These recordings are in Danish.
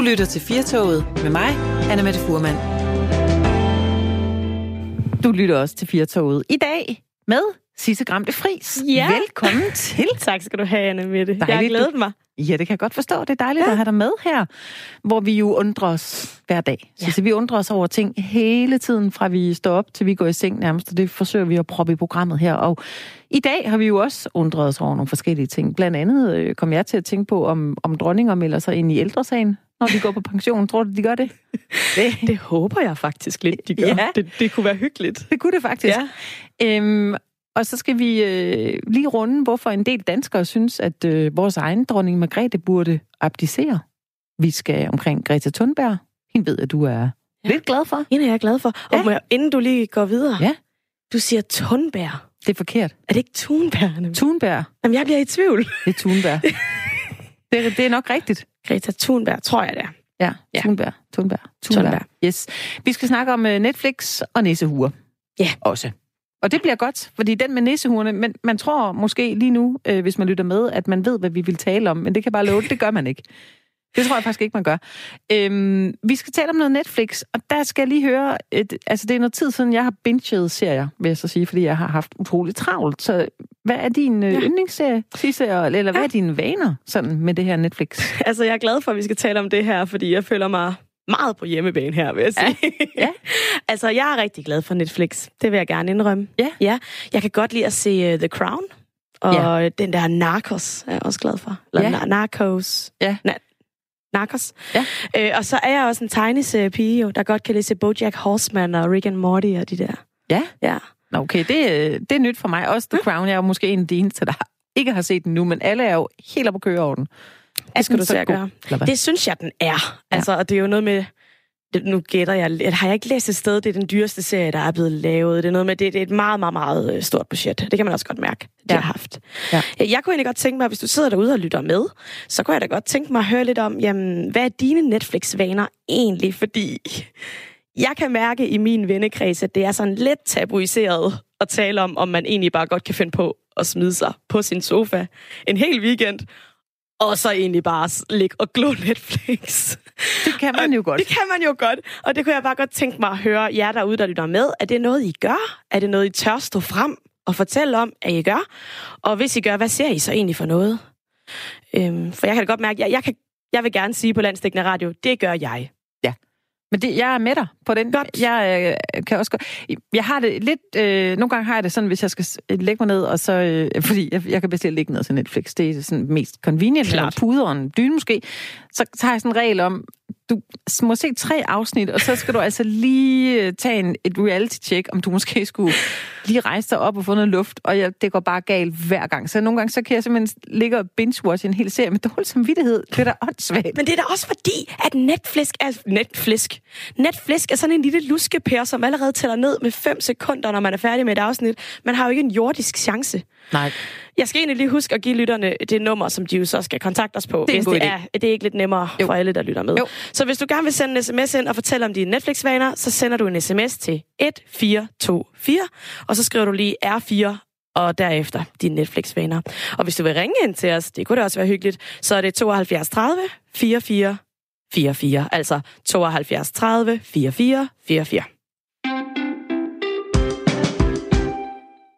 Du lytter til Firtoget med mig, Anna Mette Furman. Du lytter også til Firtoget i dag med Sisse Gramte Fris. Ja. Velkommen til. Tak skal du have, Anne Mette. Jeg har Dejligt, glædet mig. Ja, det kan jeg godt forstå. Det er dejligt ja. at have dig med her, hvor vi jo undrer os hver dag. Ja. Så vi undrer os over ting hele tiden, fra vi står op til vi går i seng nærmest, og det forsøger vi at proppe i programmet her. Og i dag har vi jo også undret os over nogle forskellige ting. Blandt andet øh, kom jeg til at tænke på, om, om dronninger melder sig ind i ældresagen, når de går på pension. Tror du, de gør det? Det, det håber jeg faktisk lidt, de gør. Ja. Det, det kunne være hyggeligt. Det kunne det faktisk. Ja. Øhm, og så skal vi øh, lige runde, hvorfor en del danskere synes, at øh, vores egen dronning Margrethe burde abdicere. Vi skal omkring Greta Thunberg. Hende ved, at du er ja. lidt glad for. Hende er jeg glad for. Ja. Og må jeg, inden du lige går videre. Ja. Du siger Thunberg. Det er forkert. Er det ikke Thunberg? Thunberg. Jamen, jeg bliver i tvivl. Det er Thunberg. det, er, det er nok rigtigt. Greta Thunberg, tror jeg det er. Ja, Ja. Thunberg. Thunberg. Thunberg. Thunberg. Yes. Vi skal snakke om øh, Netflix og nissehuer. Ja. Også. Og det bliver godt, fordi den med nissehuerne, men man tror måske lige nu, øh, hvis man lytter med, at man ved, hvad vi vil tale om, men det kan bare love, det gør man ikke. Det tror jeg faktisk ikke, man gør. Øhm, vi skal tale om noget Netflix, og der skal jeg lige høre, et, altså det er noget tid siden, jeg har binget serier, vil jeg så sige, fordi jeg har haft utroligt travlt. Så hvad er din øh, Ja. yndlingsserie, Sisse, eller hvad Ja. er dine vaner sådan med det her Netflix? Altså, jeg er glad for, at vi skal tale om det her, fordi jeg føler mig meget på hjemmebane her, vil jeg sige. Ja. altså, jeg er rigtig glad for Netflix. Det vil jeg gerne indrømme. Ja. ja. Jeg kan godt lide at se uh, The Crown. Og Ja. den der Narcos er jeg også glad for. Eller Ja. ja. Narcos. Ja. Na- Narcos. Ja. Øh, og så er jeg også en tegneseriepige, jo, der godt kan læse BoJack Horseman og Rick and Morty og de der. Ja. Ja. Nå, Okay, det, øh, det er nyt for mig. Også The Crown. Jeg er jo måske en af de eneste, der ikke har set den nu, men alle er jo helt op på køreorden. Det skal den du så gøre. Det synes jeg, den er. Altså, og det er jo noget med... Det, nu gætter jeg lidt. Har jeg ikke læst et sted, det er den dyreste serie, der er blevet lavet. Det er noget med, det, det er et meget, meget, meget øh, stort budget. Det kan man også godt mærke, de Ja. har haft. Ja. Jeg kunne egentlig godt tænke mig, hvis du sidder derude og lytter med, så kunne jeg da godt tænke mig at høre lidt om, jamen, hvad er dine Netflix-vaner egentlig? Fordi jeg kan mærke i min vennekreds, at det er sådan lidt tabuiseret at tale om, om man egentlig bare godt kan finde på at smide sig på sin sofa en hel weekend, og så egentlig bare ligge og glå Netflix. Det kan man jo godt. Det kan man jo godt. Og det kunne jeg bare godt tænke mig at høre jer derude, der lytter med. Er det noget, I gør? Er det noget, I tør stå frem og fortælle om, at I gør? Og hvis I gør, hvad ser I så egentlig for noget? Øhm, for jeg kan da godt mærke, at jeg, jeg, kan, jeg vil gerne sige på Landstækkende Radio, det gør jeg. Men det, jeg er med dig på den. Godt. Jeg øh, kan også. Jeg har det lidt... Øh, nogle gange har jeg det sådan, hvis jeg skal s- lægge mig ned, og så... Øh, fordi jeg, jeg kan bestille ligge ned til Netflix. Det er sådan mest convenient. Klart. Eller puder og en dyne måske. Så, har jeg sådan en regel om, du må se tre afsnit, og så skal du altså lige øh, tage en, et reality-check, om du måske skulle lige rejse dig op og få noget luft. Og jeg, det går bare galt hver gang. Så nogle gange, så kan jeg simpelthen ligge og binge-watch en hel serie med dårlig samvittighed. Det er da åndssvagt. Men det er da også fordi, at Netflix er... Netflix. Netflix er sådan en lille luskepær, som allerede tæller ned med 5 sekunder, når man er færdig med et afsnit. Man har jo ikke en jordisk chance. Nej. Jeg skal egentlig lige huske at give lytterne det nummer, som de jo så skal kontakte os på, Det er en hvis god det idé. er, det er ikke lidt nemmere jo. for alle, der lytter med. Jo. Så hvis du gerne vil sende en sms ind og fortælle om dine Netflix-vaner, så sender du en sms til 1424, 4, og så skriver du lige R4 og derefter dine Netflix-vaner. Og hvis du vil ringe ind til os, det kunne da også være hyggeligt, så er det 72 30 44 44, altså 72 30 44 44.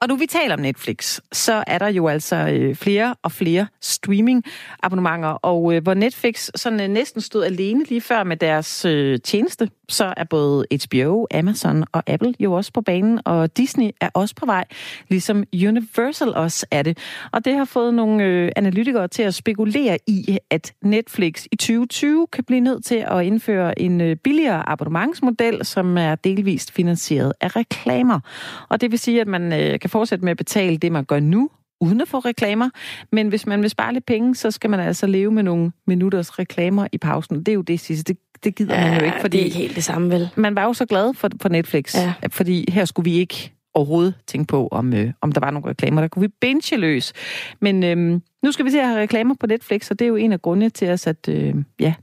Og nu vi taler om Netflix, så er der jo altså øh, flere og flere streaming-abonnementer, og øh, hvor Netflix sådan øh, næsten stod alene lige før med deres øh, tjeneste, så er både HBO, Amazon og Apple jo også på banen, og Disney er også på vej, ligesom Universal også er det. Og det har fået nogle øh, analytikere til at spekulere i, at Netflix i 2020 kan blive nødt til at indføre en øh, billigere abonnementsmodel, som er delvist finansieret af reklamer. Og det vil sige, at man øh, kan fortsætte med at betale det, man gør nu, uden at få reklamer. Men hvis man vil spare lidt penge, så skal man altså leve med nogle minutters reklamer i pausen. Det er jo det sidste. Det, det gider man jo ikke, fordi det er ikke helt det samme, vel? man var jo så glad for, for Netflix, Ja. fordi her skulle vi ikke overhovedet tænke på, om, øh, om der var nogle reklamer. Der kunne vi binge løs. Men øhm, nu skal vi til at have reklamer på Netflix, og det er jo en af grundene til os, at øh, ja,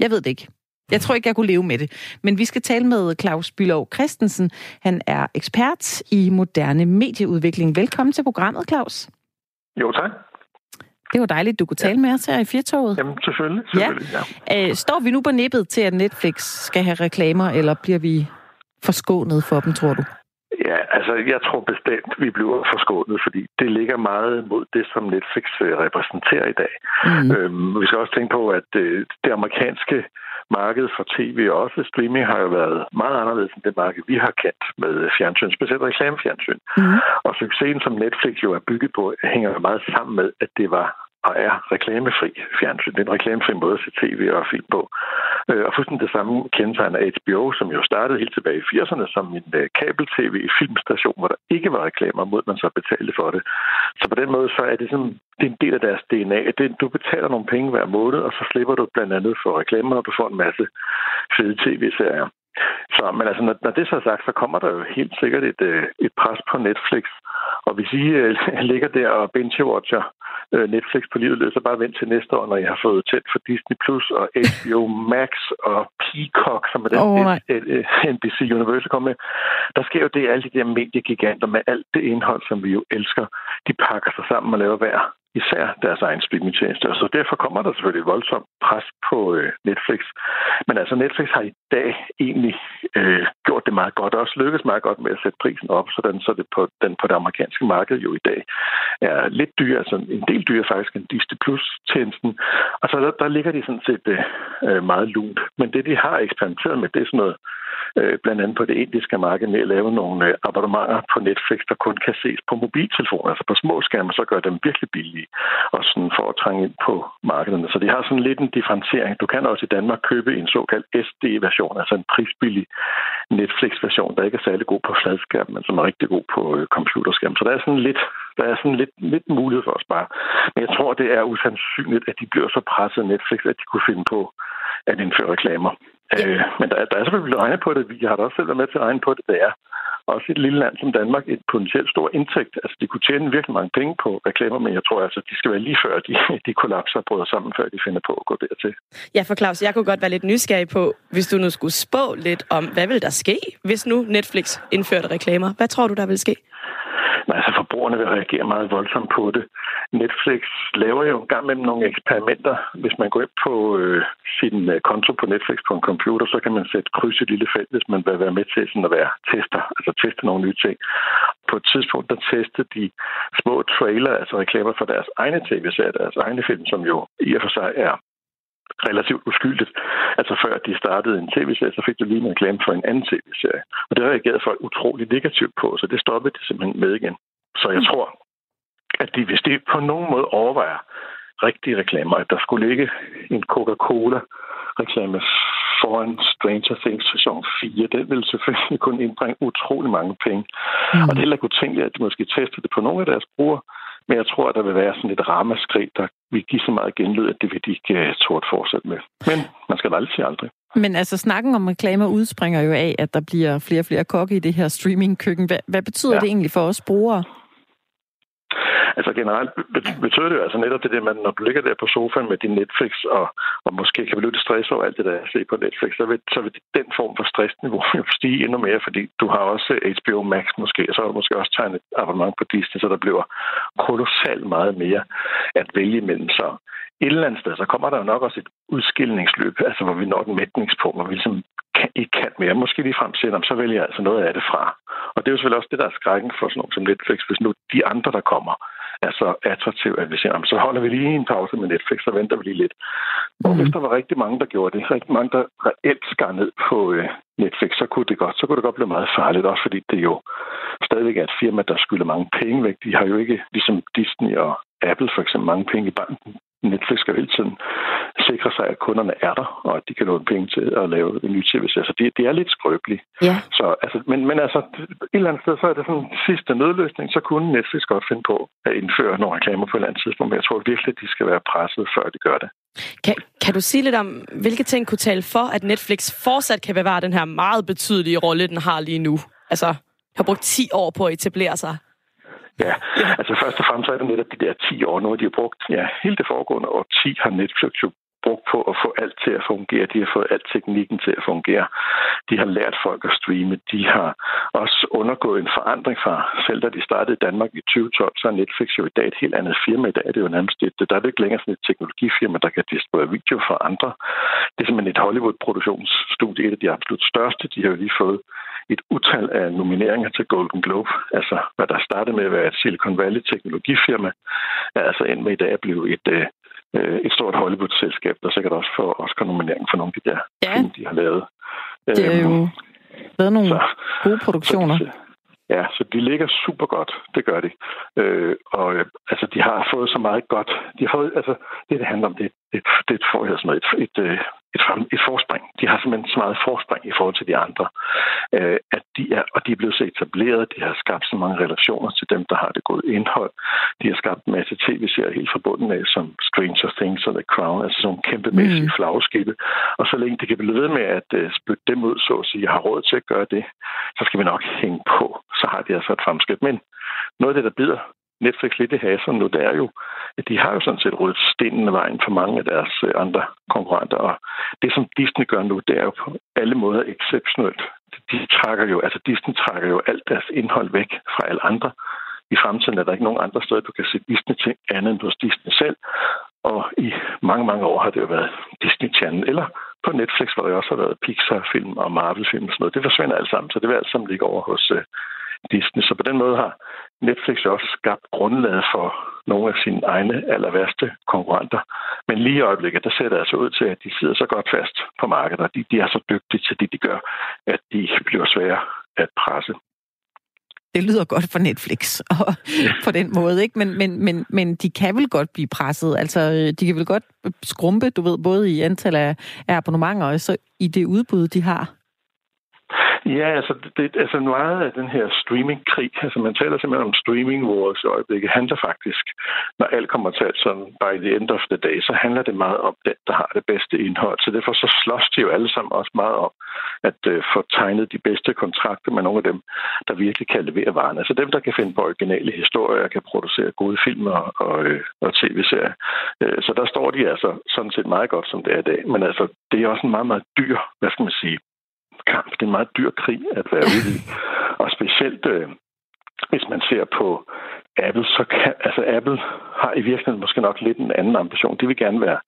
jeg ved det ikke. Jeg tror ikke, jeg kunne leve med det. Men vi skal tale med Claus Bylov Christensen. Han er ekspert i moderne medieudvikling. Velkommen til programmet, Claus. Jo, tak. Det var dejligt, du kunne tale ja. med os her i Firtoget. Jamen, selvfølgelig. selvfølgelig ja. Ja. Øh, står vi nu på nippet til, at Netflix skal have reklamer, eller bliver vi forskånet for dem, tror du? Ja, altså jeg tror bestemt, vi bliver forskånet, fordi det ligger meget mod det, som Netflix øh, repræsenterer i dag. Mm. Øhm, vi skal også tænke på, at øh, det amerikanske marked for tv og også streaming har jo været meget anderledes end det marked, vi har kendt med fjernsyn, specielt reklamefjernsyn. Mm. Og succesen, som Netflix jo er bygget på, hænger meget sammen med, at det var og er reklamefri fjernsyn. Det er en reklamefri måde at se tv og film på. Øh, og fuldstændig det samme kendetegner HBO, som jo startede helt tilbage i 80'erne som en øh, kabel-tv-filmstation, hvor der ikke var reklamer, mod man så betalte for det. Så på den måde så er det sådan, det er en del af deres DNA. Det, du betaler nogle penge hver måned, og så slipper du blandt andet for reklamer, og du får en masse fede tv-serier. Så, men altså, når, når det så er sagt, så kommer der jo helt sikkert et, øh, et pres på Netflix. Og hvis I øh, ligger der og binge-watcher øh, Netflix på livet løs, så bare vent til næste år, når jeg har fået tæt for Disney Plus og HBO Max og Peacock, som er den oh, NBC Universal kommer med. Der sker jo det, alle de der mediegiganter med alt det indhold, som vi jo elsker, de pakker sig sammen og laver hver især deres egen streamingtjenester. Så derfor kommer der selvfølgelig et voldsomt pres på øh, Netflix. Men altså Netflix har i dag egentlig øh, gjort det meget godt, og også lykkes meget godt med at sætte prisen op, sådan så det på, den på det amerikanske marked jo i dag er lidt dyr, altså en del dyrere faktisk end Disney Plus-tjenesten. Og så der, der ligger de sådan set øh, øh meget lunt. Men det, de har eksperimenteret med, det er sådan noget øh, blandt andet på det indiske marked med at lave nogle øh, abonnementer på Netflix, der kun kan ses på mobiltelefoner, altså på små skærme, så gør dem virkelig billige, og sådan for at trænge ind på markederne. Så de har sådan lidt en differentiering. Du kan også i Danmark købe en såkaldt SD-version, altså en prisbillig Netflix-version, der ikke er særlig god på fladskærm, men som er rigtig god på øh, computerskærm. Så der er sådan lidt, der er sådan lidt, lidt mulighed for os bare. Men jeg tror, det er usandsynligt, at de bliver så presset af Netflix, at de kunne finde på at indføre reklamer. Ja. Øh, men der, der er selvfølgelig blevet regnet på det. Vi har da også selv været med til at regne på det. Det er også et lille land som Danmark et potentielt stor indtægt. Altså, de kunne tjene virkelig mange penge på reklamer, men jeg tror altså, de skal være lige før de, de kollapser og bryder sammen, før de finder på at gå dertil. Ja, for Claus, jeg kunne godt være lidt nysgerrig på, hvis du nu skulle spå lidt om, hvad vil der ske, hvis nu Netflix indførte reklamer? Hvad tror du, der vil ske? Men altså, forbrugerne vil reagere meget voldsomt på det. Netflix laver jo en gang med nogle eksperimenter. Hvis man går ind på øh, sin øh, konto på Netflix på en computer, så kan man sætte kryds i et lille felt, hvis man vil være med til sådan at være tester, altså teste nogle nye ting. På et tidspunkt, der testede de små trailer, altså reklamer for deres egne tv-serier, deres egne film, som jo i og for sig er relativt uskyldigt. Altså før de startede en tv-serie, så fik du lige en reklame for en anden tv-serie. Og det reagerede folk utrolig negativt på, så det stoppede de simpelthen med igen. Så jeg mm. tror, at de, hvis de på nogen måde overvejer rigtige reklamer, at der skulle ligge en Coca-Cola-reklame foran Stranger Things sæson 4, den ville selvfølgelig kunne indbringe utrolig mange penge. Mm. Og det er heller ikke utænkeligt, at de måske testede det på nogle af deres brugere, men jeg tror, at der vil være sådan et ramaskrig, der vil give så meget genlyd, at det vil de ikke uh, tårt fortsætte med. Men man skal aldrig sige aldrig. Men altså, snakken om reklamer udspringer jo af, at der bliver flere og flere kokke i det her streamingkøkken. Hvad, hvad betyder ja. det egentlig for os brugere? Altså generelt betyder det jo altså netop det, at man, når du ligger der på sofaen med din Netflix, og, og måske kan blive lidt stresset over alt det der, at se på Netflix, så vil, så vil den form for stressniveau stige endnu mere, fordi du har også HBO Max måske, og så har du måske også tegnet et abonnement på Disney, så der bliver kolossalt meget mere at vælge imellem. Så et eller andet sted, så kommer der jo nok også et udskillingsløb, altså hvor vi når den mætningspunkt, hvor vi ligesom kan, ikke kan mere. Måske lige frem til, så vælger jeg altså noget af det fra. Og det er jo selvfølgelig også det, der er skrækken for sådan noget som Netflix, hvis nu de andre, der kommer, er så attraktiv, at vi siger, så holder vi lige en pause med Netflix, så venter vi lige lidt. Og mm. hvis der var rigtig mange, der gjorde det, rigtig mange, der reelt skar ned på øh, Netflix, så kunne det godt, så kunne det godt blive meget farligt, også fordi det jo stadigvæk er et firma, der skylder mange penge væk. De har jo ikke, ligesom Disney og Apple for eksempel, mange penge i banken. Netflix skal hele tiden sikre sig, at kunderne er der, og at de kan låne penge til at lave en ny tv-serie. Så det, det er lidt skrøbeligt. Ja. Så, altså, men, men altså, et eller andet sted, så er det sådan en sidste nødløsning, så kunne Netflix godt finde på at indføre nogle reklamer på et eller andet tidspunkt, men jeg tror virkelig, at de skal være presset, før de gør det. Kan, kan du sige lidt om, hvilke ting kunne tale for, at Netflix fortsat kan bevare den her meget betydelige rolle, den har lige nu? Altså, har brugt 10 år på at etablere sig. Ja, altså først og fremmest er det netop de der 10 år. Nu har de brugt, ja, hele det foregående år 10 har Netflix jo brugt på at få alt til at fungere. De har fået alt teknikken til at fungere. De har lært folk at streame. De har også undergået en forandring fra, selv da de startede i Danmark i 2012, så er Netflix jo i dag et helt andet firma. I dag er det jo nærmest et, der er det ikke længere sådan et teknologifirma, der kan distribuere video for andre. Det er simpelthen et Hollywood-produktionsstudie, et af de absolut største. De har jo lige fået et utal af nomineringer til Golden Globe. Altså, hvad der startede med at være et Silicon Valley teknologifirma, er altså end med i dag at blive et, øh, øh, et stort Hollywood-selskab, der sikkert også får Oscar-nominering for nogle af de der ja. film, de har lavet. Det jo øhm, været nogle så, gode produktioner. Så, Ja, så de ligger super godt. Det gør de. Øh, og øh, altså, de har fået så meget godt. De har altså, det, det handler om, det, det, det er et, sådan et, et, øh, et, et, et forspring. De har simpelthen så meget forspring i forhold til de andre, øh, at de er, og de er blevet så etableret. De har skabt så mange relationer til dem, der har det gode indhold. De har skabt en masse tv-serier helt forbundet med, som Stranger Things og The Crown, altså sådan kæmpemæssige mm. flagskibe. Og så længe det kan blive ved med at uh, spytte dem ud, så at sige, har råd til at gøre det, så skal vi nok hænge på. Så har de altså et fremskridt. Men noget af det, der bider Netflix lidt i hasen nu, det er jo, at de har jo sådan set rullet stenen af vejen for mange af deres øh, andre konkurrenter. Og det, som Disney gør nu, det er jo på alle måder exceptionelt. De trækker jo, altså Disney trækker jo alt deres indhold væk fra alle andre. I fremtiden er der ikke nogen andre steder, du kan se Disney-ting andet end hos Disney selv. Og i mange, mange år har det jo været Disney Channel, eller på Netflix, hvor der også har været Pixar-film og Marvel-film og sådan noget. Det forsvinder alt sammen, så det vil alt sammen ligge over hos uh, Disney. Så på den måde har Netflix også skabt grundlaget for nogle af sine egne aller værste konkurrenter. Men lige i øjeblikket, der ser det altså ud til, at de sidder så godt fast på markedet, og de, de er så dygtige til det, de gør, at de bliver svære at presse. Det lyder godt for Netflix og på den måde, ikke? Men, men, men, men de kan vel godt blive presset. Altså, de kan vel godt skrumpe, du ved, både i antal af, af abonnementer og så i det udbud, de har. Ja, altså, det, altså meget af den her streamingkrig, altså man taler simpelthen om streaming wars i øjeblikket, handler faktisk, når alt kommer til alt sådan by the end of the day, så handler det meget om den, der har det bedste indhold. Så derfor så slås de jo alle sammen også meget om at øh, få tegnet de bedste kontrakter med nogle af dem, der virkelig kan levere varen. Altså dem, der kan finde på originale historier, kan producere gode film og, og, øh, og tv-serier. Øh, så der står de altså sådan set meget godt, som det er i dag. Men altså, det er også en meget, meget dyr, hvad skal man sige, kamp. Det er en meget dyr krig at være ude i. Og specielt øh, hvis man ser på Apple, så kan, altså Apple har i virkeligheden måske nok lidt en anden ambition. De vil gerne være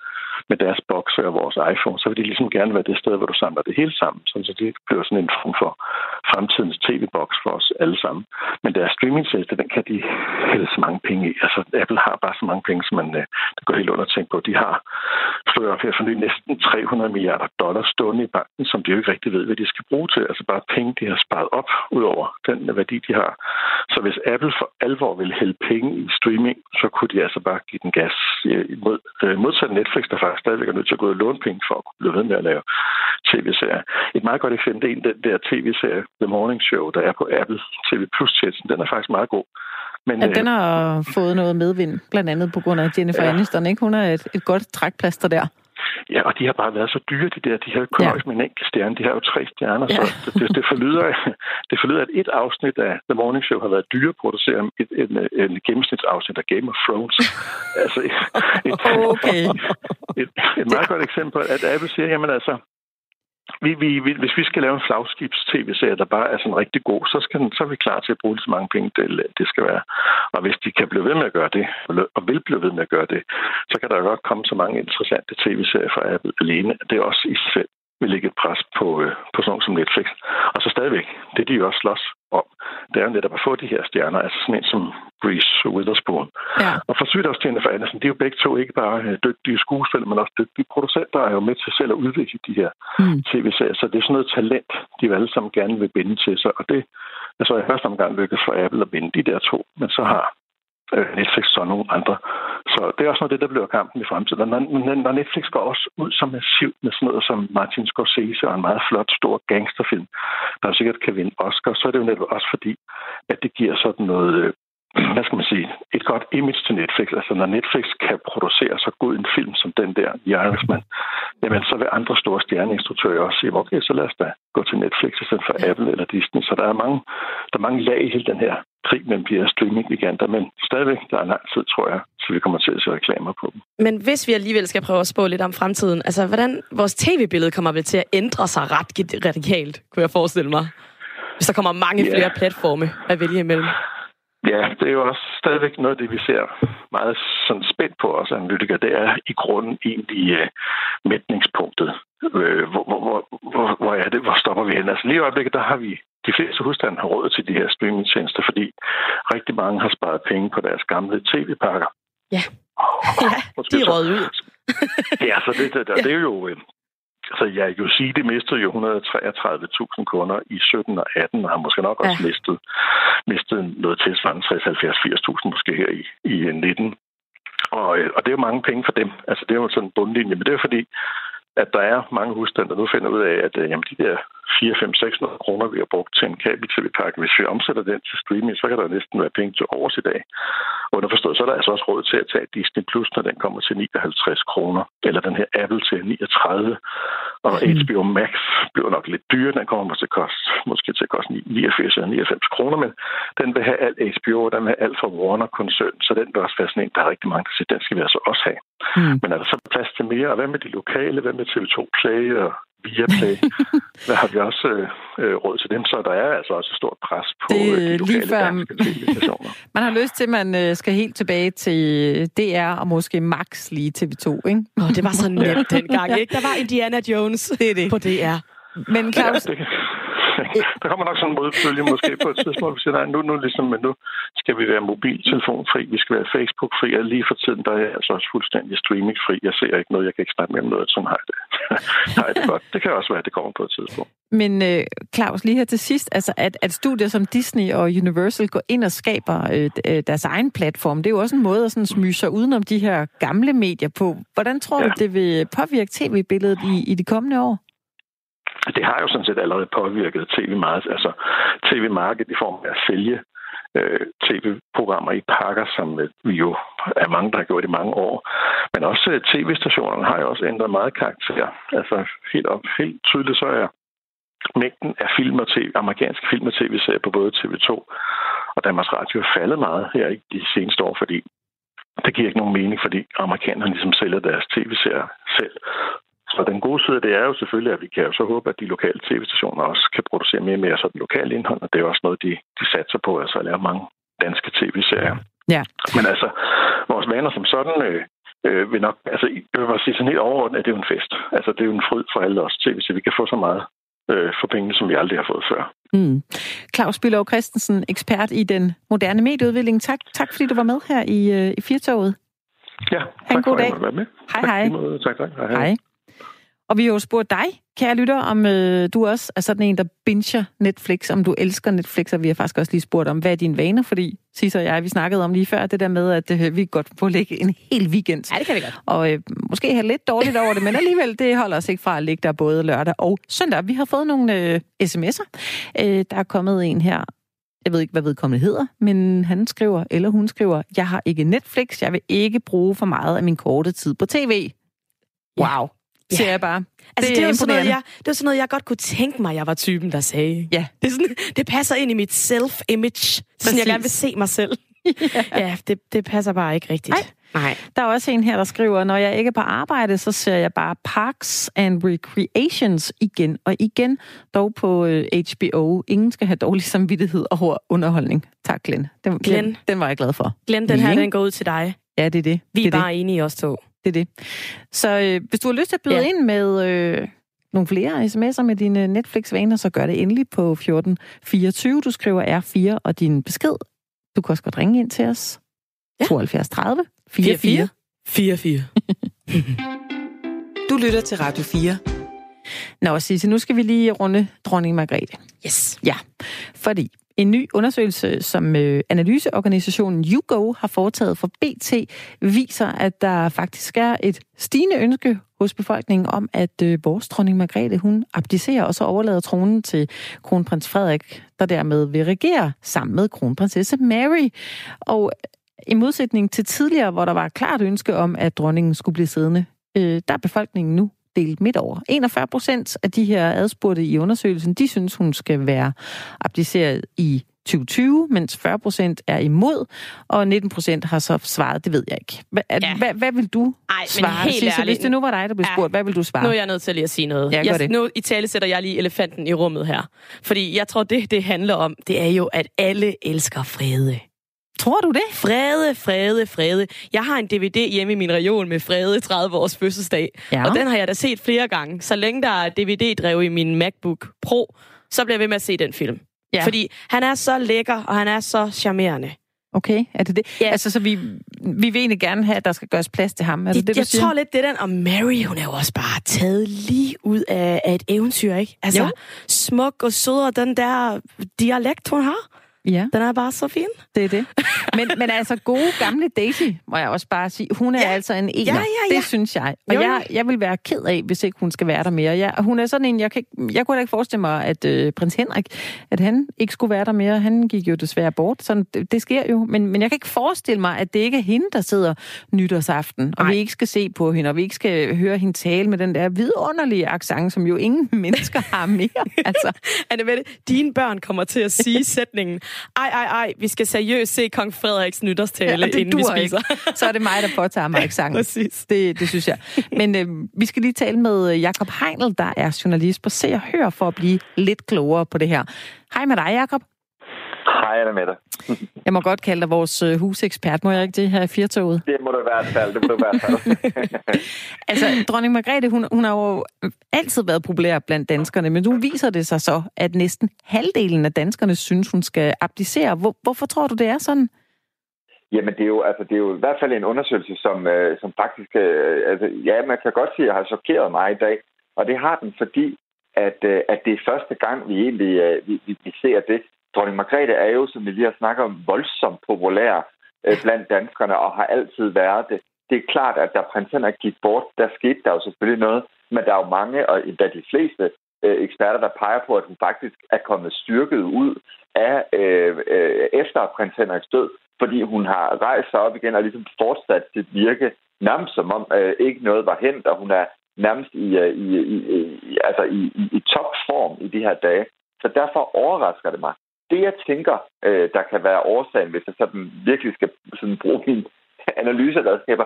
med deres bokser og vores iPhone, så vil de ligesom gerne være det sted, hvor du samler det hele sammen, så det bliver sådan en form for fremtidens tv-boks for os alle sammen. Men deres streaming den kan de hælde så mange penge i. Altså, Apple har bare så mange penge, som man øh, det går helt under at tænke på. De har slået op her for næsten 300 milliarder dollars stående i banken, som de jo ikke rigtig ved, hvad de skal bruge til. Altså bare penge, de har sparet op ud over den værdi, de har. Så hvis Apple for alvor vil hælde penge i streaming, så kunne de altså bare give den gas mod, øh, modsat Netflix, der faktisk stadigvæk er nødt til at gå og låne penge for at kunne blive ved med at lave tv-serier. Et meget godt eksempel er den der tv-serie The Morning Show, der er på Apple TV Plus tjenesten. Den er faktisk meget god. Men, den øh, har øh, fået noget medvind, blandt andet på grund af Jennifer ja. Aniston. Ikke? Hun er et, et godt trækplaster der. Ja, og de har bare været så dyre, de der. De har kun ja. med en enkelt stjerne. De har jo tre stjerner, ja. så det, det, det, forlyder, det forlyder, at et afsnit af The Morning Show har været dyre at producere et, et, et, et gennemsnitsafsnit af Game of Thrones. altså et, et, okay. et, et meget godt eksempel at Apple siger, jamen altså, vi, vi, vi, hvis vi skal lave en flagskibs-tv-serie, der bare er sådan rigtig god, så, skal den, så er vi klar til at bruge så mange penge, det, det skal være. Og hvis de kan blive ved med at gøre det, og vil blive ved med at gøre det, så kan der godt komme så mange interessante tv-serier fra Apple alene. Det er også i sig selv vil lægge et pres på, øh, på sådan som Netflix. Og så stadigvæk, det de jo også slås om, det er jo netop at få de her stjerner, altså sådan en som Reese Witherspoon. Ja. Og for sygt også Jennifer Aniston, de er jo begge to ikke bare øh, dygtige skuespillere, men også dygtige producenter, er jo med til selv at udvikle de her mm. tv-serier. Så det er sådan noget talent, de jo alle sammen gerne vil binde til sig. Og det er så i første omgang lykkedes for Apple at binde de der to, men så har Øh, Netflix og nogle andre. Så det er også noget det, der bliver kampen i fremtiden. Når, når Netflix går også ud så massivt med sådan noget som Martin Scorsese og en meget flot, stor gangsterfilm, der sikkert kan vinde Oscar, så er det jo netop også fordi, at det giver sådan noget øh, hvad skal man sige, et godt image til Netflix. Altså når Netflix kan producere så god en film som den der, The Irishman, jamen så vil andre store stjerneinstruktører også sige, okay, så lad os da gå til Netflix i stedet for Apple eller Disney. Så der er mange, der er mange lag i hele den her krig mellem de her streaming-giganter, men stadigvæk, der er lang tid, tror jeg, så vi kommer til at se reklamer på dem. Men hvis vi alligevel skal prøve at spå lidt om fremtiden, altså hvordan vores tv-billede kommer vel til at ændre sig ret radikalt, kunne jeg forestille mig, hvis der kommer mange yeah. flere platforme at vælge imellem? Ja, det er jo også stadigvæk noget af det, vi ser meget sådan spændt på os analytikere. Det er i grunden egentlig uh, mætningspunktet. Uh, hvor, hvor, hvor, hvor er det? Hvor stopper vi hen? Altså lige i øjeblikket, der har vi de fleste husstande har råd til de her streamingtjenester, fordi rigtig mange har sparet penge på deres gamle tv-pakker. Ja, ja de er råd ud. ja, så det, det, det, det er jo... Øh, altså, jeg kan jo sige, det mistede jo 133.000 kunder i 17 og 18, og har måske nok også ja. mistet, mistet noget tilsvarende 60, 70, 80.000 måske her i, i 19. Og, øh, og det er jo mange penge for dem. Altså, det er jo sådan en bundlinje. Men det er fordi, at der er mange husstande, der nu finder ud af, at øh, jamen, de der 4, 5, 600 kroner, vi har brugt til en kabel-tv-pakke, hvis vi omsætter den til streaming, så kan der næsten være penge til overs i dag. Underforstået, så er der altså også råd til at tage Disney Plus, når den kommer til 59 kroner, eller den her Apple til 39, og mm. HBO Max bliver nok lidt dyrere, den kommer til at koste, måske til at koste 89 eller 99 kroner, men den vil have alt HBO, og den vil have alt fra Warner-koncern, så den vil også være sådan en, der er rigtig mange, der siger, den skal vi altså også have. Mm. Men er der så plads til mere, og hvad med de lokale, hvad med TV2 Play og via Play, der har vi også øh, øh, råd til dem, så der er altså også et stort pres på det, øh, de lokale lige før, Man har lyst til, at man øh, skal helt tilbage til DR og måske max lige TV2, ikke? Nå, det var så nemt dengang, ikke? Der var Indiana Jones det er det. på DR. Men Claus, ja, der kommer nok sådan en modfølge måske på et tidspunkt, vi siger, nej, nu, nu, ligesom, men nu skal vi være mobiltelefonfri, vi skal være Facebook-fri, og lige for tiden, der er jeg altså også fuldstændig streaming-fri. Jeg ser ikke noget, jeg kan ikke snakke med om noget, sådan har det. jeg det godt. Det kan også være, at det kommer på et tidspunkt. Men uh, Claus, lige her til sidst, altså at, at studier som Disney og Universal går ind og skaber uh, deres egen platform, det er jo også en måde at sådan smyge sig udenom de her gamle medier på. Hvordan tror ja. du, det vil påvirke tv-billedet i, i de kommende år? Det har jo sådan set allerede påvirket tv meget, altså tv-markedet i form af at sælge øh, tv-programmer i pakker, som øh, vi jo er mange, der har gjort i mange år. Men også øh, tv-stationerne har jo også ændret meget karakter. Altså helt, op, helt tydeligt så er mængden af film og TV, amerikanske film og tv-serier på både TV2 og Danmarks Radio er faldet meget her i de seneste år, fordi det giver ikke nogen mening, fordi amerikanerne ligesom sælger deres tv-serier selv. Så den gode side det er jo selvfølgelig, at vi kan jo så håbe, at de lokale tv-stationer også kan producere mere og mere sådan lokale indhold, og det er også noget, de, de satser på, altså at lave mange danske tv-serier. Ja. Men altså, vores vaner som sådan øh, øh, vil nok, altså, jeg vil sige sådan helt overordnet, at det er jo en fest. Altså, det er jo en fryd for alle os tv, så vi kan få så meget øh, for pengene, som vi aldrig har fået før. Mm. Claus Bylov Christensen, ekspert i den moderne medieudvikling. Tak, tak fordi du var med her i, øh, i Firtoget. Ja, tak en god for dag. at være med. Hej, hej. Tak, tak. Hej, hej. Og vi har jo spurgt dig, kære lytter, om øh, du også er sådan en, der binger Netflix, om du elsker Netflix, og vi har faktisk også lige spurgt om, hvad er dine vaner, fordi Sisse og jeg, vi snakkede om lige før, det der med, at øh, vi godt få lægge en hel weekend. Ja, det kan vi godt. Og øh, måske have lidt dårligt over det, men alligevel, det holder os ikke fra at ligge der både lørdag og søndag. Vi har fået nogle øh, sms'er. Øh, der er kommet en her, jeg ved ikke, hvad vedkommende hedder, men han skriver, eller hun skriver, jeg har ikke Netflix, jeg vil ikke bruge for meget af min korte tid på tv. Wow. Ja. Siger jeg bare. Altså, det, det, er sådan noget, jeg, det var sådan noget, jeg godt kunne tænke mig, jeg var typen, der sagde. Ja. Det, er sådan, det passer ind i mit self-image, sådan jeg gerne vil se mig selv. ja, ja det, det passer bare ikke rigtigt. Nej. Nej. Der er også en her, der skriver, når jeg ikke er på arbejde, så ser jeg bare Parks and Recreations igen og igen, dog på øh, HBO. Ingen skal have dårlig samvittighed over underholdning. Tak, Glenn. Den, Glenn. Den, den var jeg glad for. Glenn, den her, den går ud til dig. Ja, det er det. Vi det er, er bare det. enige os to. Det er det. Så øh, hvis du har lyst til at byde ja. ind med øh, nogle flere sms'er med dine Netflix-vaner, så gør det endelig på 1424. Du skriver R4 og din besked. Du kan også godt ringe ind til os. Ja. 72 30 44 44. du lytter til Radio 4. Nå, Sisse, nu skal vi lige runde dronning Margrethe. Yes. Ja, fordi en ny undersøgelse, som øh, analyseorganisationen YouGo har foretaget for BT, viser, at der faktisk er et stigende ønske hos befolkningen om, at øh, vores dronning Margrethe, hun abdicerer og så overlader tronen til kronprins Frederik, der dermed vil regere sammen med kronprinsesse Mary. Og i modsætning til tidligere, hvor der var et klart ønske om, at dronningen skulle blive siddende, øh, der er befolkningen nu delt midt over. 41 procent af de her adspurgte i undersøgelsen, de synes, hun skal være abdiceret i 2020, mens 40 procent er imod, og 19 procent har så svaret, det ved jeg ikke. Hvad, ja. hvad, hvad vil du Ej, svare? Men helt Sisse, hvis det nu var dig, der blev spurgt, ja. hvad vil du svare? Nu er jeg nødt til lige at sige noget. Ja, jeg, det. Nu i tale sætter jeg lige elefanten i rummet her. Fordi jeg tror, det det handler om, det er jo, at alle elsker frede. Tror du det? Frede, Frede, Frede. Jeg har en DVD hjemme i min region med Frede 30 års fødselsdag. Ja. Og den har jeg da set flere gange. Så længe der er DVD-drev i min MacBook Pro, så bliver jeg ved med at se den film. Ja. Fordi han er så lækker, og han er så charmerende. Okay, er det det? Ja. Altså, så vi, vi vil egentlig gerne have, at der skal gøres plads til ham. Er det, det, det jeg siger? tror lidt, det den, og Mary, hun er jo også bare taget lige ud af, af et eventyr, ikke? Altså, jo. smuk og sød, og den der dialekt, hun har. Ja. Den er bare så fin. Det er det. Men, men altså, gode gamle Daisy, må jeg også bare sige, hun er ja. altså en ener. Ja, ja, ja. Det synes jeg. Og jo, jeg, jeg vil være ked af, hvis ikke hun skal være der mere. Jeg, hun er sådan en, jeg, kan, jeg kunne da ikke forestille mig, at øh, prins Henrik, at han ikke skulle være der mere. Han gik jo desværre bort. Sådan, det, det sker jo. Men, men jeg kan ikke forestille mig, at det ikke er hende, der sidder nytårsaften, og Ej. vi ikke skal se på hende, og vi ikke skal høre hende tale med den der vidunderlige accent, som jo ingen mennesker har mere. Altså. Anne dine børn kommer til at sige sætningen, ej, ej, ej, vi skal seriøst se kong Frederiks nytårstale, ja, inden vi spiser. Ikke. Så er det mig, der påtager mig accenten. Præcis. Det, det synes jeg. Men øh, vi skal lige tale med Jakob Heinl, der er journalist på Se og Hør, for at blive lidt klogere på det her. Hej med dig, Jakob. Hej, med dig. jeg må godt kalde dig vores øh, husekspert, må jeg ikke det her i firtoget? Det må du i hvert fald, det må du i hvert fald. altså, dronning Margrethe, hun, hun har jo altid været populær blandt danskerne, men nu viser det sig så, at næsten halvdelen af danskerne synes, hun skal abdicere. Hvor, hvorfor tror du, det er sådan? Jamen, det er, jo, altså, det er jo i hvert fald en undersøgelse, som, øh, som faktisk... Øh, altså, ja, man kan godt sige, at har chokeret mig i dag. Og det har den, fordi at, øh, at det er første gang, vi egentlig øh, vi, vi ser det dronning Margrethe er jo, som vi lige har snakket om, voldsomt populær øh, blandt danskerne og har altid været det. Det er klart, at da prins Henrik gik bort, der skete der jo selvfølgelig noget, men der er jo mange, og da de fleste øh, eksperter, der peger på, at hun faktisk er kommet styrket ud af øh, øh, efter prins Henriks død, fordi hun har rejst sig op igen og ligesom fortsat sit virke, nærmest som om øh, ikke noget var hent, og hun er nærmest i, øh, i, i, i, altså i, i, i topform i de her dage. Så derfor overrasker det mig, det, jeg tænker, øh, der kan være årsagen, hvis jeg sådan virkelig skal sådan bruge min analyseredskaber,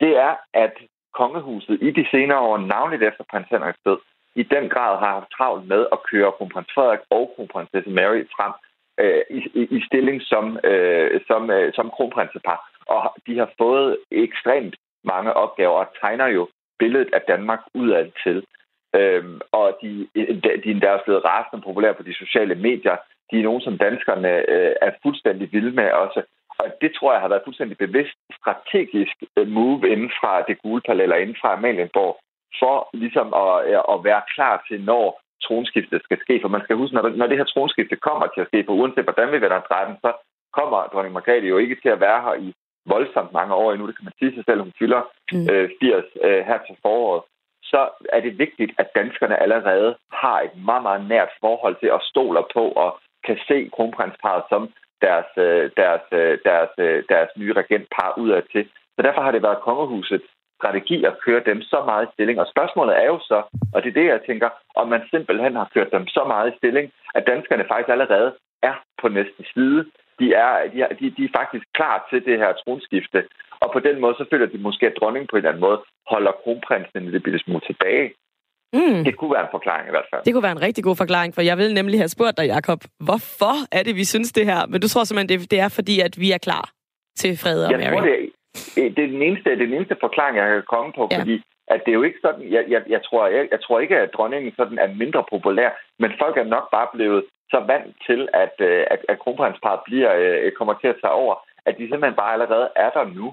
det er, at kongehuset i de senere år, navnligt efter prins Henriks død, i den grad har haft travlt med at køre kronprins Frederik og kronprinsesse Mary frem øh, i, i stilling som, øh, som, øh, som kronprinsepar. Og de har fået ekstremt mange opgaver og tegner jo billedet af Danmark udad til. Øhm, og de, de, de er endda blevet rasende populære på de sociale medier de er nogen, som danskerne øh, er fuldstændig vilde med også. Og det tror jeg har været fuldstændig bevidst strategisk øh, move inden fra det gule palæ, eller inden fra Amalienborg, for ligesom at, øh, at være klar til, når tronskiftet skal ske. For man skal huske, når, når det her tronskifte kommer til at ske, for uanset hvordan vi vender dreje den, så kommer dronning Margrethe jo ikke til at være her i voldsomt mange år endnu. Det kan man sige sig selv, hun fylder mm. øh, 80 øh, her til foråret. Så er det vigtigt, at danskerne allerede har et meget, meget nært forhold til at stole på og kan se kronprinsparet som deres, øh, deres, øh, deres, øh, deres nye regentpar udad til. Så derfor har det været kongehusets strategi at køre dem så meget i stilling. Og spørgsmålet er jo så, og det er det, jeg tænker, om man simpelthen har kørt dem så meget i stilling, at danskerne faktisk allerede er på næste side. De er, de er, de, de er faktisk klar til det her tronskifte. Og på den måde, så føler de måske, at dronningen på en eller anden måde holder kronprinsen en lille smule tilbage. Mm. Det kunne være en forklaring i hvert fald. Det kunne være en rigtig god forklaring, for jeg vil nemlig have spurgt dig, Jacob, hvorfor er det, vi synes det her? Men du tror simpelthen, det, det er fordi, at vi er klar til fred og jeg Mary? Tror, det, er, det, er den eneste, det er den eneste forklaring, jeg kan komme på, ja. fordi at det er jo ikke sådan, jeg, jeg, jeg, tror, jeg, jeg tror ikke, at dronningen sådan er mindre populær, men folk er nok bare blevet så vant til, at, øh, at, at kronprinsparet bliver, øh, kommer til at tage over, at de simpelthen bare allerede er der nu.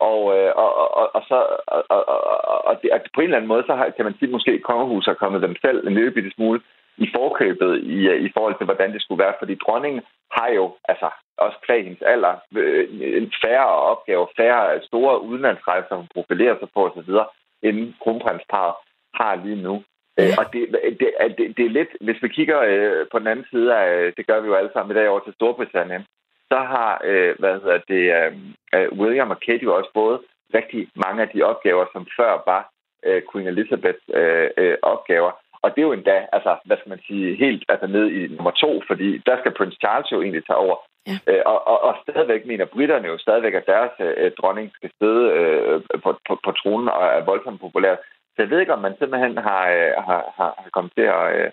Og, øh, og, og, og, så, og, og, og, det, og på en eller anden måde, så har, kan man sige, at måske kongehuset har kommet dem selv en lille bitte smule i forkøbet i, øh, i forhold til, hvordan det skulle være. Fordi dronningen har jo, altså også kvæg hendes alder, øh, en færre opgaver, færre store udenlandsrejser, hun profilerer sig på osv., end kronprinsparet har lige nu. Øh, og det, det, det, det er lidt, hvis vi kigger øh, på den anden side af, det gør vi jo alle sammen i dag over til Storbritannien, så har øh, hvad hedder det, øh, øh, William og Kate jo også både rigtig mange af de opgaver, som før var øh, Queen Elizabeths øh, øh, opgaver. Og det er jo endda, altså, hvad skal man sige, helt altså, ned i nummer to, fordi der skal Prince Charles jo egentlig tage over. Ja. Øh, og, og, og stadigvæk mener britterne jo stadigvæk, at deres øh, dronning skal sidde øh, på, på, på tronen og er voldsomt populær. Så jeg ved ikke, om man simpelthen har, øh, har, har, har kommet til at, øh,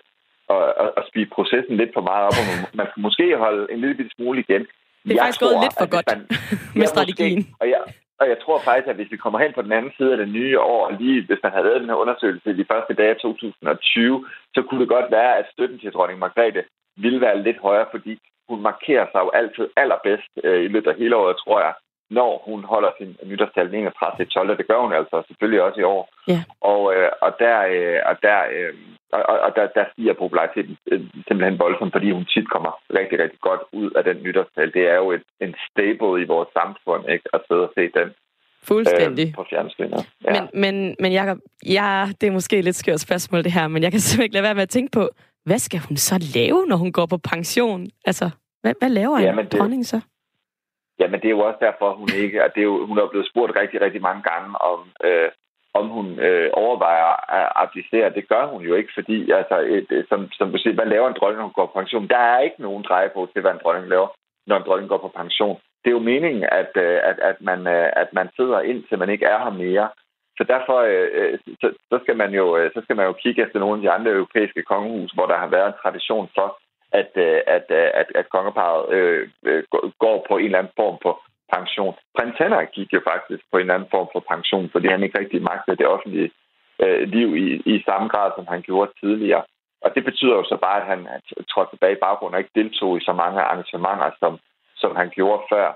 at, at, at spide processen lidt for meget op, og man skal måske holde en lille smule igen. Det er jeg faktisk tror, gået lidt for godt man, med strategien. Måske, og, jeg, og jeg tror faktisk, at hvis vi kommer hen på den anden side af det nye år, lige hvis man havde lavet den her undersøgelse i de første dage af 2020, så kunne det godt være, at støtten til dronning Margrethe ville være lidt højere, fordi hun markerer sig jo altid allerbedst øh, i løbet af hele året, tror jeg, når hun holder sin nytårstal 31. 12. Det gør hun altså selvfølgelig også i år. Ja. Og, øh, og der, øh, og der, øh, og, og der, der stiger populariteten øh, simpelthen voldsomt, fordi hun tit kommer rigtig, rigtig godt ud af den nytårstal. Det er jo et, en staple i vores samfund, ikke? At sidde og se den Fuldstændig. Øh, på fjernsynet. Ja. Men, men, men Jacob, ja, det er måske et lidt skørt spørgsmål det her, men jeg kan simpelthen ikke lade være med at tænke på, hvad skal hun så lave, når hun går på pension? Altså, hvad, hvad laver en det, dronning så? Jamen, det er jo også derfor, hun ikke... At det er jo, hun er blevet spurgt rigtig, rigtig mange gange om, øh, om hun øh, overvejer at abdicere. Det gør hun jo ikke, fordi, altså, et, øh, som, som du siger, hvad laver en dronning, når hun går på pension? Der er ikke nogen dreje på til, hvad en dronning laver, når en dronning går på pension. Det er jo meningen, at, øh, at, at, man, øh, at man sidder ind, til man ikke er her mere. Så derfor øh, øh så, så, skal man jo, øh, så skal man jo kigge efter nogle af de andre europæiske kongehus, hvor der har været en tradition for, Øh, øh, at, at, at, at kongeparet øh, øh går på en eller anden form for pension. Prins Henrik gik jo faktisk på en eller anden form for pension, fordi han ikke rigtig magtede det offentlige øh, liv i, i samme grad, som han gjorde tidligere. Og det betyder jo så bare, at han trådte tilbage i baggrunden og ikke deltog i så mange arrangementer, som, som han gjorde før.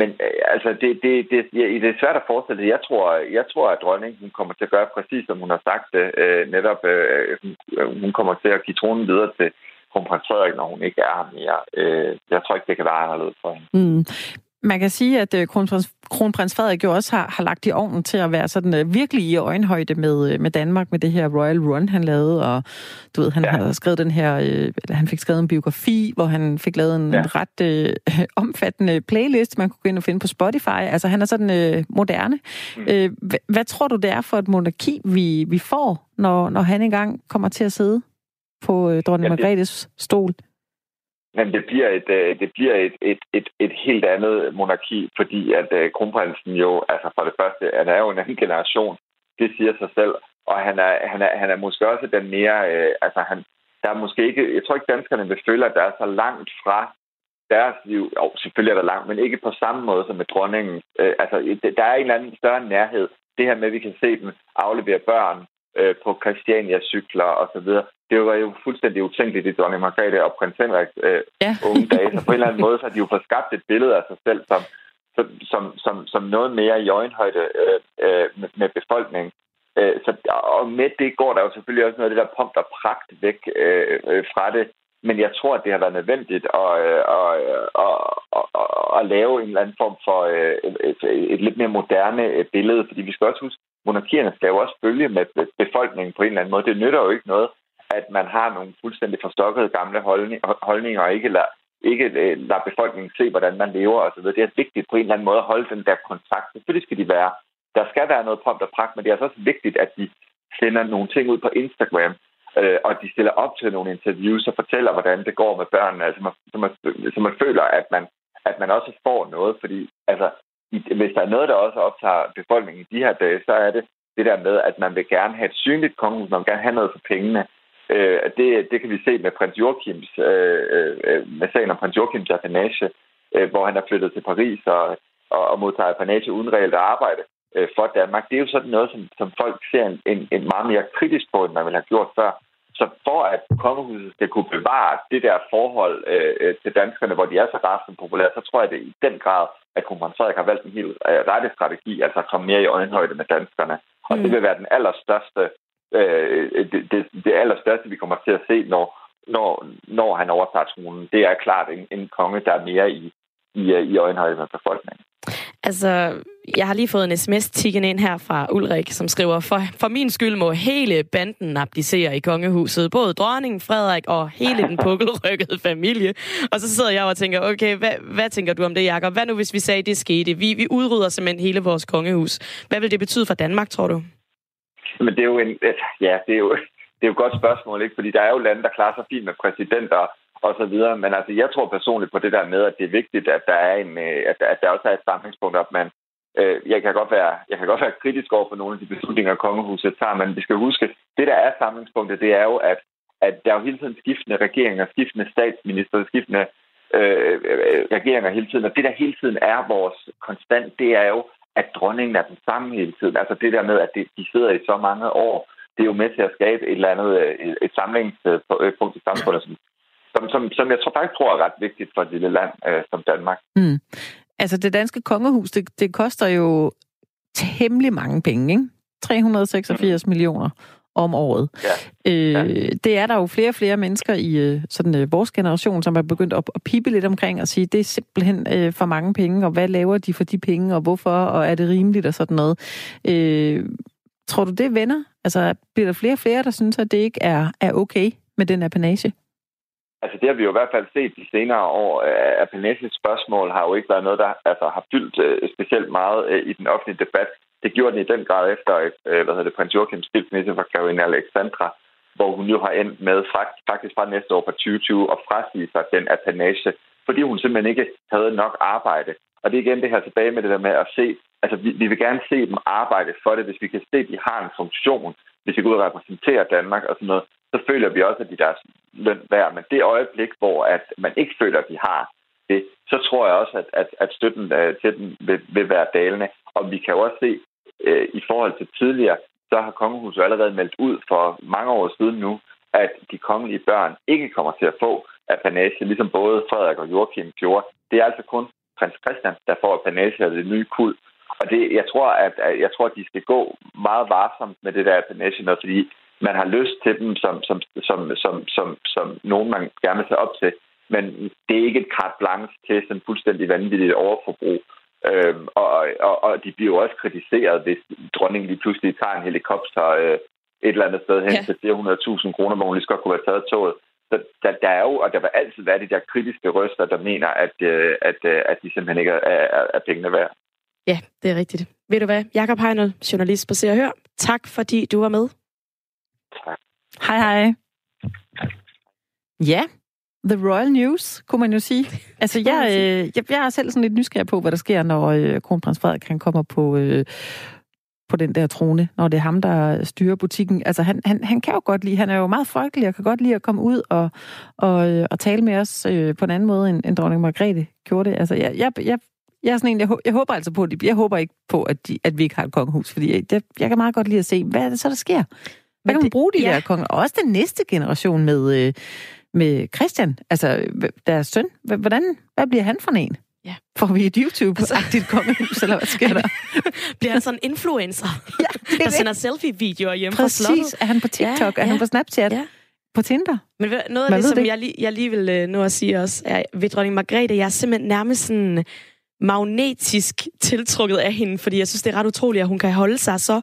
Men altså, det, det, det, det er svært at forestille Jeg tror, jeg tror, at dronningen kommer til at gøre præcis, som hun har sagt det. Øh, netop, hun kommer til at give tronen videre til kronprins Frederik, når hun ikke er her mere. Jeg tror ikke, det kan være anderledes for hende. Mm. Man kan sige, at øh, kronprins, kronprins Frederik jo også har, har lagt i ovnen til at være sådan uh, virkelig i øjenhøjde med, uh, med Danmark, med det her Royal Run, han lavede, og du ved, han ja. har skrevet den her, uh, han fik skrevet en biografi, hvor han fik lavet en ja. ret uh, omfattende playlist, man kunne gå ind og finde på Spotify. Altså, han er sådan uh, moderne. Mm. Hvad, hvad tror du, det er for et monarki, vi, vi får, når, når han engang kommer til at sidde på uh, dronning ja, Margrethes stol? Men det bliver et, øh, det bliver et, et, et, et helt andet monarki, fordi at uh, kronprinsen jo, altså for det første, han er jo en anden generation. Det siger sig selv. Og han er, han er, han er måske også den mere, uh, altså han, der er måske ikke, jeg tror ikke danskerne vil føle, at der er så langt fra deres liv. Jo, selvfølgelig er der langt, men ikke på samme måde som med dronningen. Uh, altså, der er en eller anden større nærhed. Det her med, at vi kan se dem aflevere børn øh, på Christiania-cykler osv. Det var jo fuldstændig utænkeligt i dronning Margrethe og prins Henriks øh, ja. unge dage. Så på en eller anden måde så har de jo fået skabt et billede af sig selv som, som, som, som noget mere i øjenhøjde øh, øh, med, befolkningen. Øh, så, og med det går der jo selvfølgelig også noget af det der pomp og pragt væk øh, øh, fra det. Men jeg tror, at det har været nødvendigt at, øh, at, at, at, at, at lave en eller anden form for øh, et, et, et lidt mere moderne billede. Fordi vi skal også huske, monarkierne skal jo også følge med befolkningen på en eller anden måde. Det nytter jo ikke noget, at man har nogle fuldstændig forstokkede gamle holdninger og ikke lader, ikke øh, lader befolkningen se, hvordan man lever osv. Det er vigtigt på en eller anden måde at holde den der kontakt. Selvfølgelig skal de være. Der skal være noget prompt og pragt, men det er altså også vigtigt, at de sender nogle ting ud på Instagram, øh, og de stiller op til nogle interviews og fortæller, hvordan det går med børnene, altså man, så, man, så man føler, at man, at man også får noget, fordi altså, hvis der er noget, der også optager befolkningen i de her dage, så er det det der med, at man vil gerne have et synligt kongehus, man vil gerne have noget for pengene. Øh, det, det kan vi se med prins Joachims, øh, øh, med sagen om prins Joachims apanage, øh, hvor han er flyttet til Paris og, og, og modtager apanage uden reelt arbejde øh, for Danmark. Det er jo sådan noget, som, som folk ser en, en, en meget mere kritisk på, end man ville have gjort før. Så for at kongehuset skal kunne bevare det der forhold øh, øh til danskerne, hvor de er så rasende populære, så tror jeg det i den grad, at kronprins Frederik har valgt en helt øh, rette strategi, altså at komme mere i øjenhøjde med danskerne. Og mm. det vil være den allerstørste, øh, det, det, det allerstørste, vi kommer til at se, når, når, når han overtager tronen. Det er klart en, en konge, der er mere i, i, i øjenhøjde med befolkningen. Altså, jeg har lige fået en sms tikken ind her fra Ulrik, som skriver, for, for min skyld må hele banden abdicere i kongehuset. Både dronningen, Frederik og hele den pukkelrykkede familie. Og så sidder jeg og tænker, okay, hvad, hvad tænker du om det, Jakob? Hvad nu, hvis vi sagde, det skete? Vi, vi udrydder simpelthen hele vores kongehus. Hvad vil det betyde for Danmark, tror du? Men det er jo en... Ja, det er jo, det er jo et godt spørgsmål, ikke? Fordi der er jo lande, der klarer sig fint med præsidenter og så videre. Men altså, jeg tror personligt på det der med, at det er vigtigt, at der er en, øh, at, at der også er et samlingspunkt, at man, øh, jeg kan godt være, jeg kan godt være kritisk over for nogle af de beslutninger, kongehuset tager, men vi skal huske, det der er samlingspunktet, det er jo, at, at der er jo hele tiden skiftende regeringer, skiftende statsminister, skiftende øh, øh, regeringer hele tiden, og det der hele tiden er vores konstant, det er jo, at dronningen er den samme hele tiden. Altså det der med, at de sidder i så mange år, det er jo med til at skabe et eller andet øh, et samlingspunkt i samfundet, som, som, som, som jeg tror faktisk tror er ret vigtigt for et lille land øh, som Danmark. Mm. Altså det danske kongehus, det, det koster jo temmelig mange penge, ikke? 386 mm. millioner om året. Ja. Øh, ja. Det er der jo flere og flere mennesker i øh, sådan øh, vores generation, som er begyndt at, at pipe lidt omkring og sige, det er simpelthen øh, for mange penge, og hvad laver de for de penge, og hvorfor, og er det rimeligt og sådan noget. Øh, tror du, det vender? Altså, bliver der flere og flere, der synes, at det ikke er, er okay med den apanage? Altså det har vi jo i hvert fald set de senere år. Øh, Apanages spørgsmål har jo ikke været noget, der altså, har fyldt uh, specielt meget øh, i den offentlige debat. Det gjorde den i den grad efter et, hvad hedder det, prins Joachim skilsmisse fra Karina Alexandra, hvor hun jo har endt med faktisk fra næste år fra 2020 at frasige sig den apanage, fordi hun simpelthen ikke havde nok arbejde. Og det er igen det her tilbage med det der med at se, altså vi, vi vil gerne se dem arbejde for det, hvis vi kan se, at de har en funktion, hvis vi går ud og repræsenterer Danmark og sådan noget, så føler vi også, at de deres løn værd. Men det øjeblik, hvor at man ikke føler, at de har det, så tror jeg også, at, at, at støtten øh, til dem vil, vil være dalende. Og vi kan jo også se, øh, i forhold til tidligere, så har kongehuset allerede meldt ud for mange år siden nu, at de kongelige børn ikke kommer til at få apanage, ligesom både Frederik og Joachim gjorde. Det er altså kun prins Christian, der får apanage af det nye kul. Og det, jeg tror, at, jeg tror, at de skal gå meget varsomt med det der apanage, fordi man har lyst til dem som, som, som, som, som, som nogen, man gerne vil tage op til. Men det er ikke et carte blanche til sådan fuldstændig vanvittigt overforbrug. Øhm, og, og, og de bliver jo også kritiseret, hvis dronningen lige pludselig tager en helikopter øh, et eller andet sted hen ja. til 400.000 kroner, hvor hun lige skal kunne have taget toget. Så der, der er jo, og der vil altid være de der kritiske røster, der mener, at, øh, at, øh, at de simpelthen ikke er, er, er pengene værd. Ja, det er rigtigt. Ved du hvad, Jakob Heinel, journalist på Se og Hør, tak fordi du var med. Tak. Hej hej. Ja, The Royal News, kunne man jo sige. Altså, jeg, øh, jeg, jeg er selv sådan lidt nysgerrig på, hvad der sker, når øh, kronprins Frederik han kommer på, øh, på den der trone, når det er ham, der styrer butikken. Altså, han, han, han kan jo godt lide, han er jo meget folkelig og kan godt lide at komme ud og, og, øh, og tale med os øh, på en anden måde, end, end dronning Margrethe gjorde det. Altså, jeg, jeg, jeg, jeg, er sådan en, jeg, jeg håber altså på, at de, jeg håber ikke på, at, de, at vi ikke har et kongehus, fordi jeg, jeg, jeg kan meget godt lide at se, hvad er det så, der sker? Hvad kan man bruge de ja. der konger? Og også den næste generation med, øh, med Christian, altså deres søn. Hvordan, hvad bliver han for en? Ja. Får vi et YouTube-agtigt altså, kongehus, eller hvad sker der? bliver han sådan en influencer, ja, det der sender selfie-videoer hjemme Præcis. fra slottet? Er han på TikTok? Ja, er ja. han på Snapchat? Ja. På Tinder? Men noget af Man det, som det. Jeg, lige, jeg lige vil øh, nå at sige også, er ved dronning Margrethe, jeg er simpelthen nærmest sådan magnetisk tiltrukket af hende, fordi jeg synes, det er ret utroligt, at hun kan holde sig så,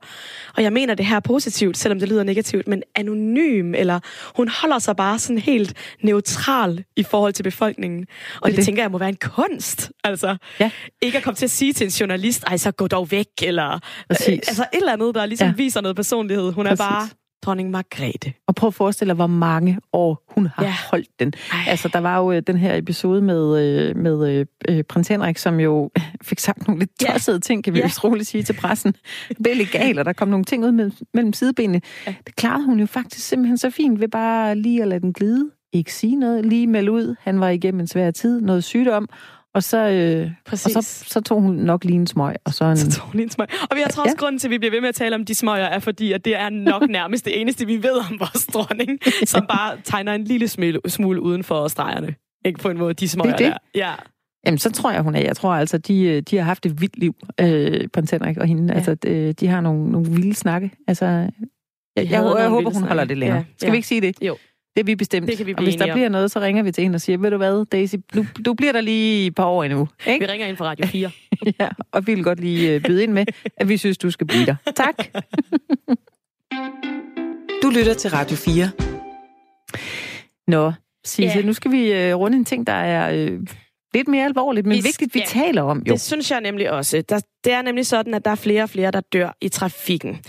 og jeg mener det her positivt, selvom det lyder negativt, men anonym, eller hun holder sig bare sådan helt neutral i forhold til befolkningen. Og det, det, det. tænker jeg må være en kunst. Altså, ja. ikke at komme til at sige til en journalist, ej, så gå dog væk, eller øh, altså et eller andet, der ligesom ja. viser noget personlighed. Hun Præcis. er bare dronning Margrethe. Og prøv at forestille dig, hvor mange år hun har ja. holdt den. Ej. Altså, der var jo øh, den her episode med, øh, med øh, prins Henrik, som jo fik sagt nogle lidt tossede ja. ting, kan vi ja. vist roligt sige til pressen. Det er legalt, og der kom nogle ting ud mellem, mellem sidebenene. Ja. Det klarede hun jo faktisk simpelthen så fint ved bare lige at lade den glide. Ikke sige noget, lige melde ud. Han var igennem en svær tid, noget sygdom, og så, øh, og så, så tog hun nok lige en smøg. Og så, en... så tog hun lige en smøg. Og vi har trods ja. grunden til, at vi bliver ved med at tale om de smøger, er fordi, at det er nok nærmest det eneste, vi ved om vores dronning, som bare tegner en lille smule, smule uden for stregerne. Ikke på en måde, de smøger det det. der. Ja. Jamen, så tror jeg, hun er. Jeg tror altså, de, øh, de har haft et vildt liv, øh, prins Henrik og hende. Ja. Altså, de, de har nogle, nogle vilde snakke. Altså, jeg, jeg, jeg, jeg håber, hun holder det længere. Ja. Skal ja. vi ikke sige det? Jo. Det er vi bestemt. Det kan vi og hvis der bliver noget, så ringer vi til hende og siger, ved du hvad, Daisy, du, du bliver der lige et par år endnu. Ikke? Vi ringer ind fra Radio 4. ja, og vi vil godt lige øh, byde ind med, at vi synes, du skal blive der. Tak. du lytter til Radio 4. Nå, Sisse, yeah. nu skal vi uh, runde en ting, der er uh, lidt mere alvorligt, men vi, vigtigt, vi ja, taler om. Jo. Det synes jeg nemlig også. Der, det er nemlig sådan, at der er flere og flere, der dør i trafikken.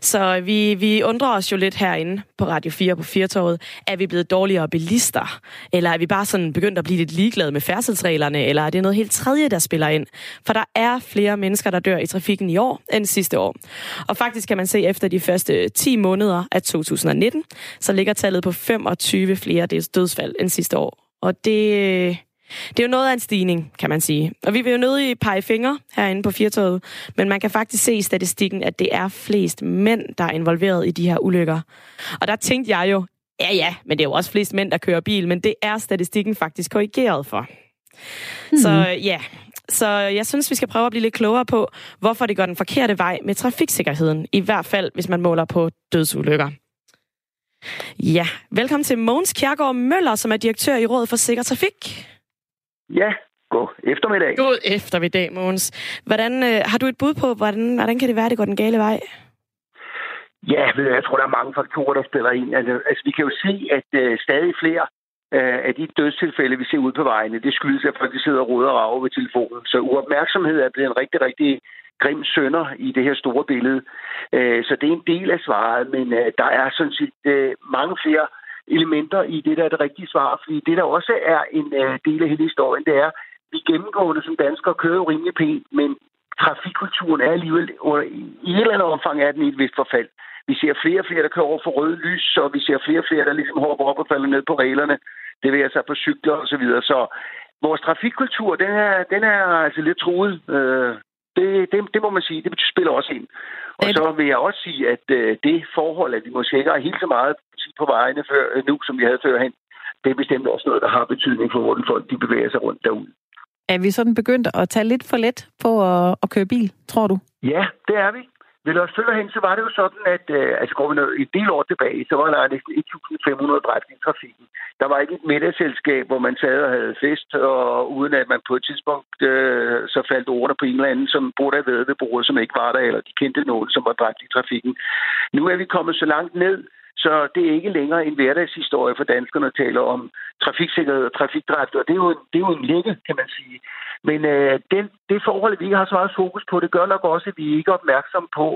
Så vi, vi undrer os jo lidt herinde på Radio 4 på Firtoget. Er vi blevet dårligere bilister? Eller er vi bare sådan begyndt at blive lidt ligeglade med færdselsreglerne? Eller er det noget helt tredje, der spiller ind? For der er flere mennesker, der dør i trafikken i år end sidste år. Og faktisk kan man se efter de første 10 måneder af 2019, så ligger tallet på 25 flere dødsfald end sidste år. Og det, det er jo noget af en stigning, kan man sige. Og vi vil jo nødig pege fingre herinde på Firtoget, men man kan faktisk se i statistikken, at det er flest mænd, der er involveret i de her ulykker. Og der tænkte jeg jo, ja ja, men det er jo også flest mænd, der kører bil, men det er statistikken faktisk korrigeret for. Mm. Så ja, så jeg synes, vi skal prøve at blive lidt klogere på, hvorfor det går den forkerte vej med trafiksikkerheden, i hvert fald hvis man måler på dødsulykker. Ja, velkommen til Mogens Kjærgaard Møller, som er direktør i Rådet for Sikker Trafik. Ja, god eftermiddag. God eftermiddag, Mogens. Hvordan, øh, har du et bud på, hvordan, hvordan kan det være, det går den gale vej? Ja, jeg tror, der er mange faktorer, der spiller ind. Altså, altså vi kan jo se, at øh, stadig flere øh, af de dødstilfælde, vi ser ud på vejene, det skyldes, at folk de sidder og ruder og rager ved telefonen. Så uopmærksomhed er blevet en rigtig, rigtig grim sønder i det her store billede. Øh, så det er en del af svaret, men øh, der er sådan set øh, mange flere elementer i det, der er det rigtige svar. Fordi det, der også er en øh, del af hele historien, det er, vi gennemgående som danskere kører jo rimelig pænt, men trafikkulturen er alligevel, i et eller andet omfang er den i et vist forfald. Vi ser flere og flere, der kører over for røde lys, og vi ser flere og flere, der ligesom hopper op og falder ned på reglerne. Det vil jeg så på cykler og så videre. Så vores trafikkultur, den er, den er altså lidt truet. Øh, det, det, det må man sige, det spiller også ind. Og så vil jeg også sige, at øh, det forhold, at vi måske ikke har helt så meget på vejene før, øh, nu, som vi havde førhen, det er bestemt også noget, der har betydning for, hvordan folk de bevæger sig rundt derude. Er vi sådan begyndt at tage lidt for let på at, at køre bil, tror du? Ja, det er vi. Vil os hen, så var det jo sådan, at øh, altså går vi noget, et del år tilbage, så var der næsten 1.500 dræbte i trafikken. Der var ikke et middagsselskab, hvor man sad og havde fest, og uden at man på et tidspunkt øh, så faldt ordene på en eller anden, som burde have været ved bordet, som ikke var der, eller de kendte nogen, som var dræbt i trafikken. Nu er vi kommet så langt ned, så det er ikke længere en hverdagshistorie for danskerne at tale om trafiksikkerhed og trafikdræbt, og det er jo, det er jo en lække, kan man sige. Men øh, den, det forhold, at vi ikke har så meget fokus på, det gør nok også, at vi ikke er opmærksom på,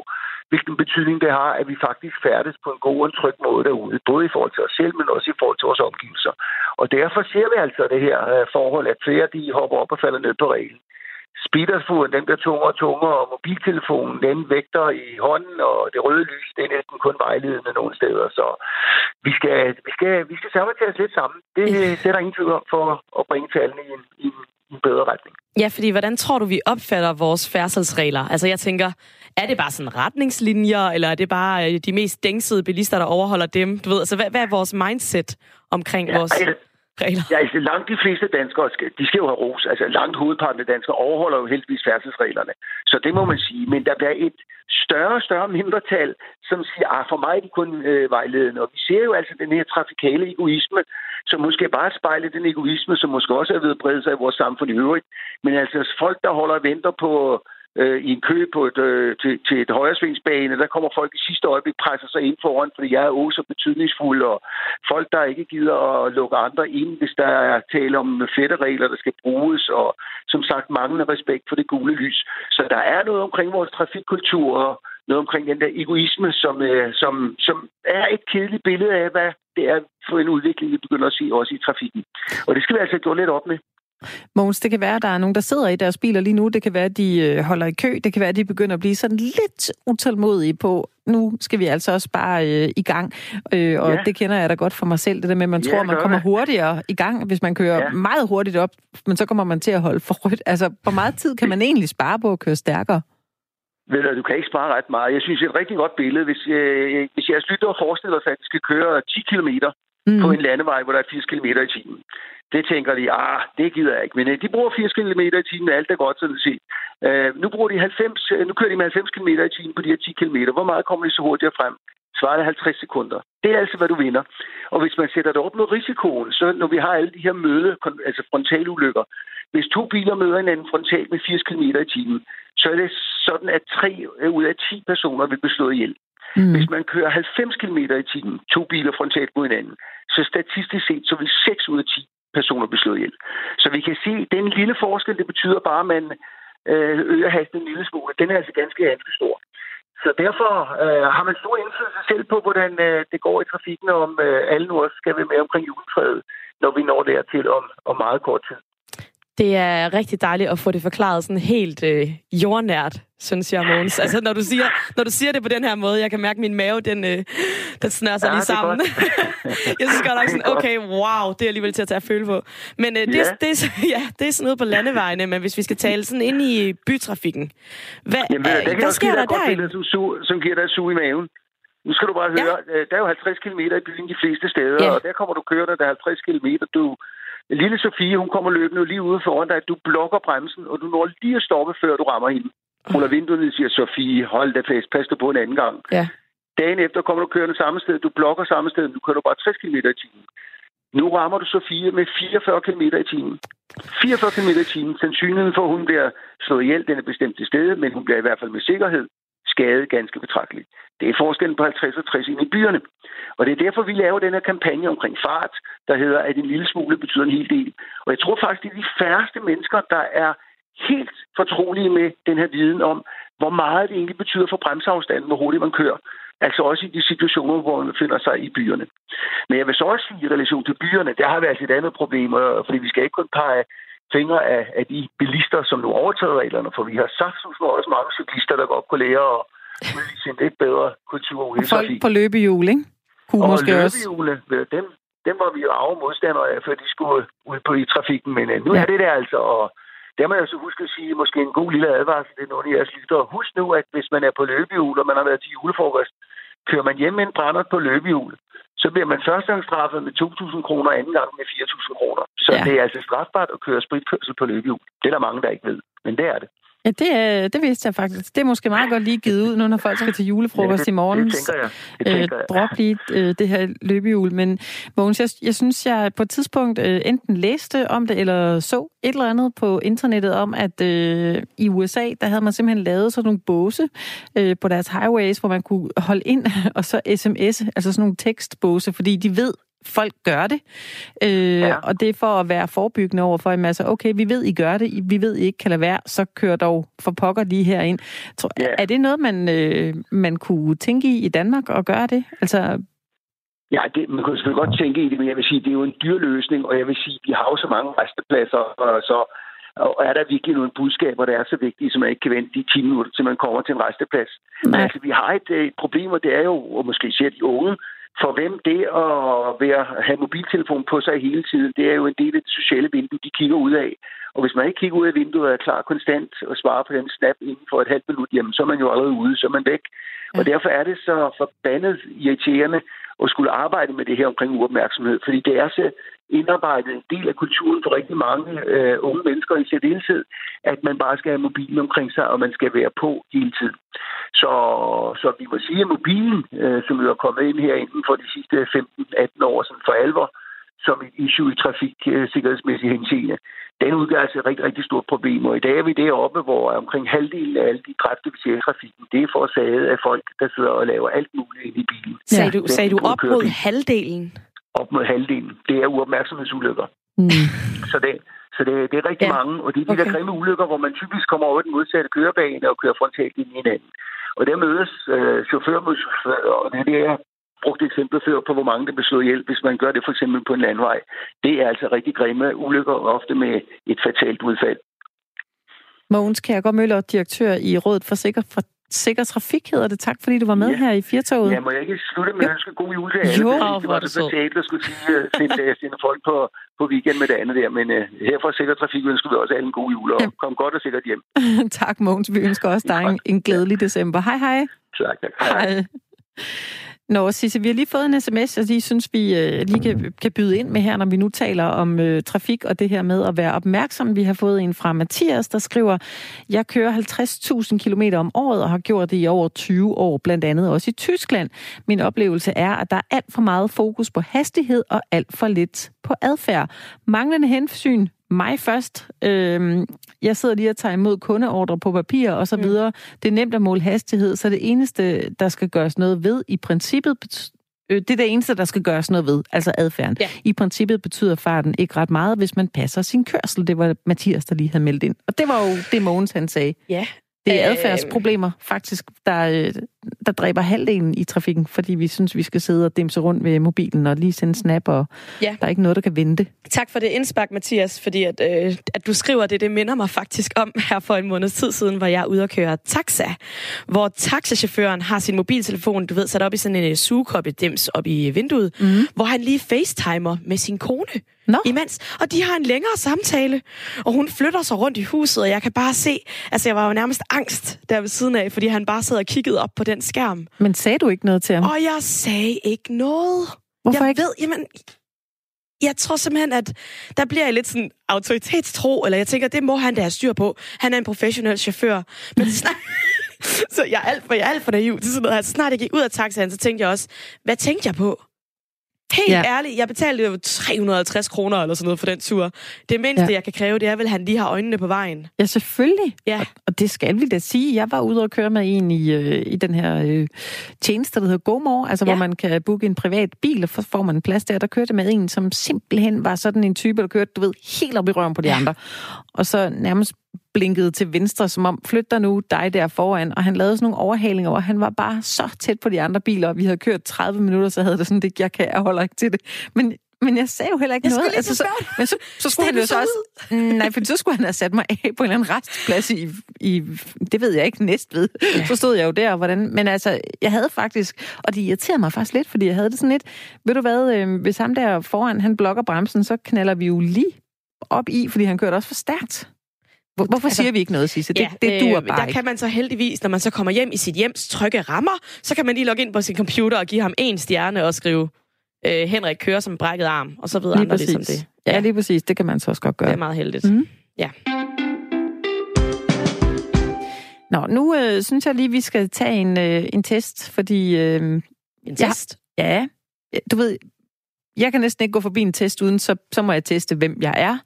hvilken betydning det har, at vi faktisk færdes på en god og en tryg måde derude, både i forhold til os selv, men også i forhold til vores omgivelser. Og derfor ser vi altså det her øh, forhold, at flere de hopper op og falder ned på reglen speedersfuren, den bliver tungere og tungere, og mobiltelefonen, den vægter i hånden, og det røde lys, det er næsten kun vejledende nogle steder. Så vi skal, vi skal, vi skal samarbejde lidt sammen. Det, det er der ingen tvivl om for at bringe tallene i en, i en, bedre retning. Ja, fordi hvordan tror du, vi opfatter vores færdselsregler? Altså jeg tænker, er det bare sådan retningslinjer, eller er det bare øh, de mest dængsede bilister, der overholder dem? Du ved, altså hvad, hvad er vores mindset omkring ja, vores regler? Ja, altså langt de fleste danskere, skal, de skal jo have ros. Altså langt hovedparten af danskere overholder jo heldigvis færdselsreglerne. Så det må man sige. Men der bliver et større og større mindretal, som siger, at ah, for mig er de kun øh, vejledende. Og vi ser jo altså den her trafikale egoisme, som måske bare spejler den egoisme, som måske også er ved at brede sig i vores samfund i øvrigt. Men altså folk, der holder og venter på øh, i en kø på et, øh, til, til et højresvingsbane. Der kommer folk i sidste øjeblik, presser sig ind foran, fordi jeg er oh også betydningsfuld, og folk, der ikke gider at lukke andre ind, hvis der er tale om fætteregler, der skal bruges, og som sagt manglende respekt for det gule lys. Så der er noget omkring vores trafikkultur, og noget omkring den der egoisme, som, øh, som, som er et kedeligt billede af, hvad det er for en udvikling, vi begynder at se også i trafikken. Og det skal vi altså gå lidt op med. Mogens, det kan være, at der er nogen, der sidder i deres biler lige nu. Det kan være, at de øh, holder i kø. Det kan være, at de begynder at blive sådan lidt utålmodige på, nu skal vi altså også bare øh, i gang. Øh, og ja. det kender jeg da godt for mig selv, det der med, at man ja, tror, man kommer hurtigere i gang, hvis man kører ja. meget hurtigt op, men så kommer man til at holde for rødt. Altså, hvor meget tid kan man egentlig spare på at køre stærkere? Ved du, du kan ikke spare ret meget. Jeg synes, det er et rigtig godt billede. Hvis, øh, hvis jeres lytter forestiller sig, at de skal køre 10 km mm. på en landevej, hvor der er 80 km i timen, det tænker de, ah, det gider jeg ikke. Men øh, de bruger 80 km i timen, alt er godt sådan set. Øh, nu, bruger de 90, øh, nu kører de med 90 km i timen på de her 10 km. Hvor meget kommer de så hurtigere frem? Svaret er 50 sekunder. Det er altså, hvad du vinder. Og hvis man sætter det op med risikoen, så når vi har alle de her møde, altså frontalulykker, hvis to biler møder hinanden frontalt med 80 km i timen, så er det sådan, at tre øh, ud af 10 personer vil blive slået ihjel. Mm. Hvis man kører 90 km i timen, to biler frontalt mod hinanden, så statistisk set, så vil 6 ud af 10 personer blive slået ihjel. Så vi kan se, at den lille forskel, det betyder bare, at man øh, øger hastigheden en lille smule. Den er altså ganske, ganske stor. Så derfor øh, har man stor indflydelse selv på, hvordan øh, det går i trafikken, om øh, alle nu også skal være med omkring juletræet, når vi når dertil om, om meget kort tid. Det er rigtig dejligt at få det forklaret sådan helt øh, jordnært, synes jeg, Måns. Altså, når du, siger, når du siger det på den her måde, jeg kan mærke, at min mave, den, øh, den snører sig ja, lige sammen. jeg synes godt nok sådan, okay, wow, det er alligevel til at tage at føle på. Men øh, det, ja. det, det, ja, det er sådan noget på landevejene, men hvis vi skal tale sådan ind i bytrafikken, hvad, Jamen, øh, hvad sker der derinde? Som, giver dig su i maven. Nu skal du bare høre, ja. Øh, der er jo 50 km i byen de fleste steder, ja. og der kommer du kørende, der er 50 km, du Lille Sofie, hun kommer løbende lige ude foran dig. Du blokker bremsen, og du når lige at stoppe, før du rammer hende. Hun er vinduet og siger, Sofie, hold da fast, pas dig på en anden gang. Ja. Dagen efter kommer du kørende samme sted, du blokker samme sted, du kører bare 60 km i timen. Nu rammer du Sofie med 44 km i timen. 44 km i timen. Sandsynligheden for, at hun bliver slået ihjel, den er bestemt til stede, men hun bliver i hvert fald med sikkerhed skadet ganske betragteligt. Det er forskellen på 50 og 60 ind i byerne. Og det er derfor, vi laver den her kampagne omkring fart, der hedder, at en lille smule betyder en hel del. Og jeg tror faktisk, det er de færreste mennesker, der er helt fortrolige med den her viden om, hvor meget det egentlig betyder for bremseafstanden, hvor hurtigt man kører. Altså også i de situationer, hvor man finder sig i byerne. Men jeg vil så også sige, i relation til byerne, der har vi altså et andet problem, fordi vi skal ikke kun pege fingre af, af de bilister, som nu overtager reglerne, for vi har sagt, som også mange cyklister, der godt kunne lære at udvise en lidt bedre kultur i Folk på løbehjul, ikke? Kunne og måske løbehjule, også. dem, dem var vi jo arve modstandere af, før de skulle ud på i trafikken, men uh, nu ja. er det der altså, og der må jeg så huske at sige, måske en god lille advarsel, det er nogle af jeres lyttere. Husk nu, at hvis man er på løbehjul, og man har været til julefrokost, kører man hjem med en brænder på løbehjul, så bliver man første gang straffet med 2.000 kroner, anden gang med 4.000 kroner. Så ja. det er altså strafbart at køre spritkørsel på løbehjul. Det er der mange, der ikke ved, men det er det. Ja, det, det vidste jeg faktisk. Det er måske meget godt lige givet ud, nu når folk skal til julefrokost ja, det, i morgen. Det tænker jeg. Det tænker jeg. Øh, drop lige øh, det her løbehjul. Men Mogens, jeg, jeg synes, jeg på et tidspunkt øh, enten læste om det, eller så et eller andet på internettet om, at øh, i USA, der havde man simpelthen lavet sådan nogle båse øh, på deres highways, hvor man kunne holde ind og så sms, altså sådan nogle tekstbåse, fordi de ved, folk gør det. Øh, ja. Og det er for at være forebyggende over for en masse, okay, vi ved, I gør det, vi ved, I ikke kan lade være, så kør dog for pokker lige herind. Tror, ja. Er det noget, man, øh, man kunne tænke i i Danmark og gøre det? Altså, Ja, det, man kunne selvfølgelig godt tænke i det, men jeg vil sige, det er jo en dyr løsning, og jeg vil sige, vi har jo så mange restepladser, og så og er der virkelig nogle budskaber, der er så vigtige, som man ikke kan vente de 10 minutter, til man kommer til en resteplads. Nej. Men altså, vi har et, et problem, og det er jo, og måske især de unge, for hvem det at være, have mobiltelefon på sig hele tiden, det er jo en del af det sociale vindue, de kigger ud af. Og hvis man ikke kigger ud af vinduet og er klar konstant og svarer på den snap inden for et halvt minut, jamen så er man jo allerede ude, så er man væk. Ja. Og derfor er det så forbandet irriterende at skulle arbejde med det her omkring uopmærksomhed, fordi det er så indarbejdet en del af kulturen for rigtig mange øh, unge mennesker i særdeleshed, at man bare skal have mobilen omkring sig, og man skal være på hele tiden. Så, så vi må sige, at mobilen, øh, som jo er kommet ind her inden for de sidste 15-18 år sådan for alvor, som et issue i trafiksikkerhedsmæssig henseende, den udgør altså et rigtig, rigtig stort problem. Og i dag er vi deroppe, hvor omkring halvdelen af alle de dræbte i trafikken, det er forårsaget af folk, der sidder og laver alt muligt ind i bilen. Ja. Sagde du, sagde du op mod halvdelen? Op mod halvdelen. Det er uopmærksomhedsulykker. Mm. Så det, så det, det er rigtig ja. mange, og det er de okay. der grimme ulykker, hvor man typisk kommer over den modsatte kørebane og kører frontalt ind i hinanden. Og der mødes øh, chauffør mod chauffør, og det er jeg brugt eksempler før på, hvor mange der bliver hjælp, hvis man gør det for eksempel på en landvej. Det er altså rigtig grimme ulykker, ofte med et fatalt udfald. Mogens Kærgaard Møller, direktør i Rådet for Sikker, for Sikker Trafik hedder det. Tak, fordi du var med ja. her i Firtoget. Ja, må jeg ikke slutte med at ønske god jul til alle? Jo, det var det fatalt at skulle sige, at sende folk på, på weekend med det andet der. Men uh, her fra Sikker Trafik ønsker vi også alle en god jul, og ja. kom godt og sikkert hjem. tak, Mogens. Vi ønsker også dig en, en glædelig december. Hej, hej. Tak, tak. Hej. hej. Nå, Sisse, vi har lige fået en sms, og de synes, vi øh, lige kan, kan byde ind med her, når vi nu taler om øh, trafik og det her med at være opmærksom. Vi har fået en fra Mathias, der skriver, jeg kører 50.000 km om året og har gjort det i over 20 år, blandt andet også i Tyskland. Min oplevelse er, at der er alt for meget fokus på hastighed og alt for lidt på adfærd. Manglende hensyn mig først. Øhm, jeg sidder lige og tager imod kundeordre på papir og så mm. videre. Det er nemt at måle hastighed, så det eneste, der skal gøres noget ved i princippet, Øh, det er det eneste, der skal gøres noget ved, altså adfærden. Ja. I princippet betyder farten ikke ret meget, hvis man passer sin kørsel. Det var Mathias, der lige havde meldt ind. Og det var jo det, Mogens han sagde. Ja, det er adfærdsproblemer, faktisk, der, øh, der dræber halvdelen i trafikken, fordi vi synes, vi skal sidde og dimse rundt ved mobilen og lige sende snap, og ja. der er ikke noget, der kan vente. Tak for det indspark, Mathias, fordi at, øh, at du skriver det, det minder mig faktisk om her for en måneds tid siden, hvor jeg er ude og køre taxa, hvor taxachaufføren har sin mobiltelefon, du ved, sat op i sådan en sugekoppe-dims op i vinduet, mm. hvor han lige facetimer med sin kone. Nå. imens. Og de har en længere samtale, og hun flytter sig rundt i huset, og jeg kan bare se, altså jeg var jo nærmest angst der ved siden af, fordi han bare sad og kiggede op på den skærm. Men sagde du ikke noget til ham? Og jeg sagde ikke noget. Hvorfor jeg ikke? ved, jamen, jeg tror simpelthen, at der bliver jeg lidt sådan autoritetstro, eller jeg tænker, det må han da have styr på. Han er en professionel chauffør. Men snart, så jeg er alt for, jeg er alt for naiv til sådan noget. Altså, snart jeg gik ud af taxaen, så tænkte jeg også, hvad tænkte jeg på? Helt ja. ærligt, jeg betalte jo 350 kroner eller sådan noget for den tur. Det mindste, ja. jeg kan kræve, det er vel, at han lige har øjnene på vejen. Ja, selvfølgelig. Ja. Og, og det skal vi da sige. Jeg var ude og køre med en i, øh, i den her øh, tjeneste, der hedder GoMore, altså ja. hvor man kan booke en privat bil, og så får man en plads der. Der kørte med en, som simpelthen var sådan en type, der kørte, du ved, helt op i røven på de ja. andre. Og så nærmest blinkede til venstre, som om, flyt dig nu, dig der foran. Og han lavede sådan nogle overhalinger, og han var bare så tæt på de andre biler, og vi havde kørt 30 minutter, så havde det sådan, det, jeg kan, jeg holder ikke til det. Men men jeg sagde jo heller ikke jeg noget. Altså, så, men så, så skulle han jo så også... Nej, for så skulle han have sat mig af på en eller anden restplads i, i det ved jeg ikke, næst ved. Ja. Så stod jeg jo der, hvordan... Men altså, jeg havde faktisk... Og det irriterede mig faktisk lidt, fordi jeg havde det sådan lidt... Ved du hvad, øh, hvis ham der foran, han blokker bremsen, så knaller vi jo lige op i, fordi han kørte også for stærkt. Hvorfor altså, siger vi ikke noget, Sisse? Det, ja, det duer bare Der ikke. kan man så heldigvis, når man så kommer hjem i sit hjems trygge rammer, så kan man lige logge ind på sin computer og give ham en stjerne og skrive, øh, Henrik kører som brækket arm, og så ved lige andre præcis. ligesom det. Ja. ja, lige præcis. Det kan man så også godt gøre. Det er meget heldigt. Mm. Ja. Nå, nu øh, synes jeg lige, vi skal tage en, øh, en test, fordi... Øh, en test? Ja, ja. Du ved, jeg kan næsten ikke gå forbi en test uden, så, så må jeg teste, hvem jeg er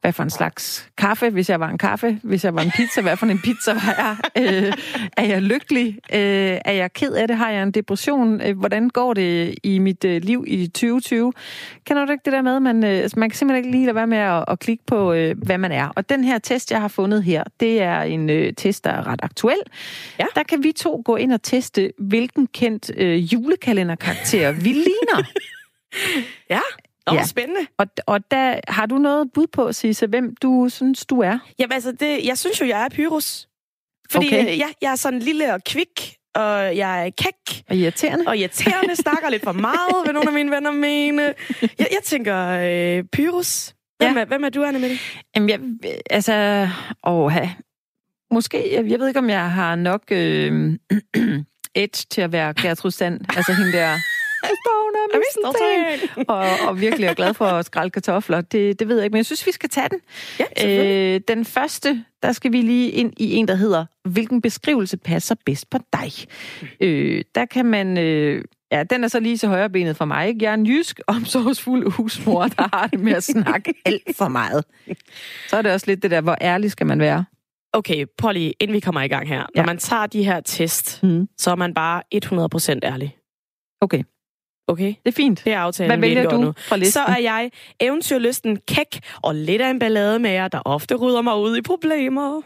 hvad for en slags kaffe, hvis jeg var en kaffe, hvis jeg var en pizza, hvad for en pizza var jeg? Øh, er jeg lykkelig? Øh, er jeg ked af det? Har jeg en depression? Øh, hvordan går det i mit øh, liv i 2020? Kender du ikke det der med, man, øh, altså, man kan simpelthen ikke lige lade være med at, at klikke på, øh, hvad man er. Og den her test, jeg har fundet her, det er en øh, test, der er ret aktuel. Ja. Der kan vi to gå ind og teste, hvilken kendt øh, julekalenderkarakter vi ligner. ja. Åh, ja. spændende. Og, og der har du noget bud på, Sisse, hvem du synes, du er? Jamen altså, det, jeg synes jo, jeg er Pyrus. Fordi okay. jeg, jeg er sådan lille og kvik, og jeg er kæk. Og irriterende. Og irriterende, snakker lidt for meget, vil nogle af mine venner mene. Jeg, jeg tænker, øh, Pyrus. Hvem, ja. er, hvem er du, Anne Mette? Jamen, jeg, altså... Åh, måske, jeg, jeg ved ikke, om jeg har nok øh, edge til at være Gertrud Sand. altså hende der og, og virkelig er glad for at skrælle kartofler. Det, det ved jeg ikke, men jeg synes, vi skal tage den. Ja, øh, den første, der skal vi lige ind i en, der hedder, hvilken beskrivelse passer bedst på dig? Øh, der kan man... Øh, Ja, den er så lige til højre benet for mig. Ikke? Jeg er en jysk, omsorgsfuld husmor, der har det med at snakke alt for meget. Så er det også lidt det der, hvor ærlig skal man være. Okay, lige, inden vi kommer i gang her. Ja. Når man tager de her test, mm. så er man bare 100% ærlig. Okay. Okay. Det er fint. Det er aftalen, Hvad vælger du nu. fra listen? Så er jeg eventyrlysten kæk og lidt af en ballade med jer, der ofte rydder mig ud i problemer.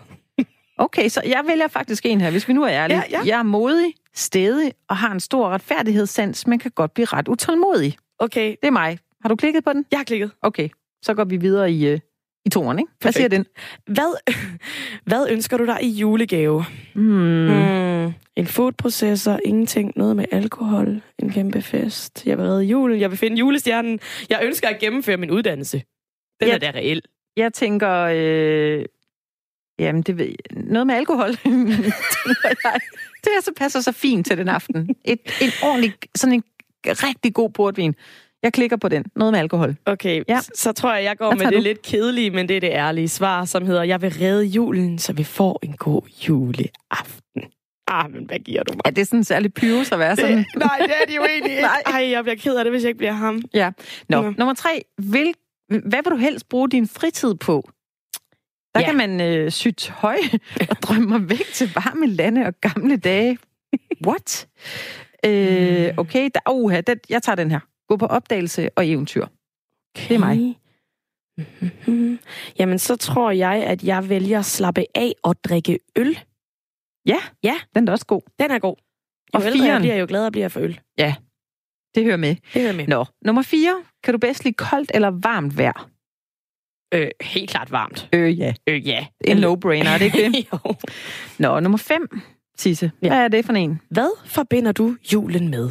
Okay, så jeg vælger faktisk en her, hvis vi nu er ærlige. Ja, ja. Jeg er modig, stedig og har en stor retfærdighedssans, men kan godt blive ret utålmodig. Okay. Det er mig. Har du klikket på den? Jeg har klikket. Okay, så går vi videre i, uh, i toren, ikke? Hvad siger den? Hvad, hvad ønsker du dig i julegave? Hmm. Hmm. En foodprocessor, ingenting, noget med alkohol, en kæmpe fest. Jeg vil redde julen, jeg vil finde julestjernen. Jeg ønsker at gennemføre min uddannelse. Den Ja. er da reel. Jeg tænker, øh, jamen det ved jeg, noget med alkohol. jeg. det er så passer så fint til den aften. Et, en ordentlig, sådan en rigtig god portvin. Jeg klikker på den. Noget med alkohol. Okay, Ja. ja. så tror jeg, jeg går med det du? lidt kedelige, men det er det ærlige svar, som hedder, jeg vil redde julen, så vi får en god juleaften. Ah, men hvad giver du mig? Er det sådan en særlig pyrus at være sådan? Det, nej, det er de jo egentlig ikke. Nej. Ej, jeg bliver ked af det, hvis jeg ikke bliver ham. Ja. Nå, Ja. nummer tre. Vil, hvad vil du helst bruge din fritid på? Der Ja. kan man øh, sy tøj og drømme væk til varme lande og gamle dage. What? Øh, okay, der, uh, den, jeg tager den her. Gå på opdagelse og eventyr. Det er mig. Mm-hmm. Jamen, så tror jeg, at jeg vælger at slappe af og drikke øl. Ja, Ja. den er også god. Den er god. Jo Og ældre jeg bliver, jo gladere bliver jeg for øl. Det hører med. Det hører med. Nå, nummer 4. Kan du bedst lide koldt eller varmt vejr? Øh, helt klart varmt. Øh, ja. Øh, ja. En no-brainer, er det ikke det? jo. Nå, nummer 5. Sisse, hvad er det for en? Hvad forbinder du julen med?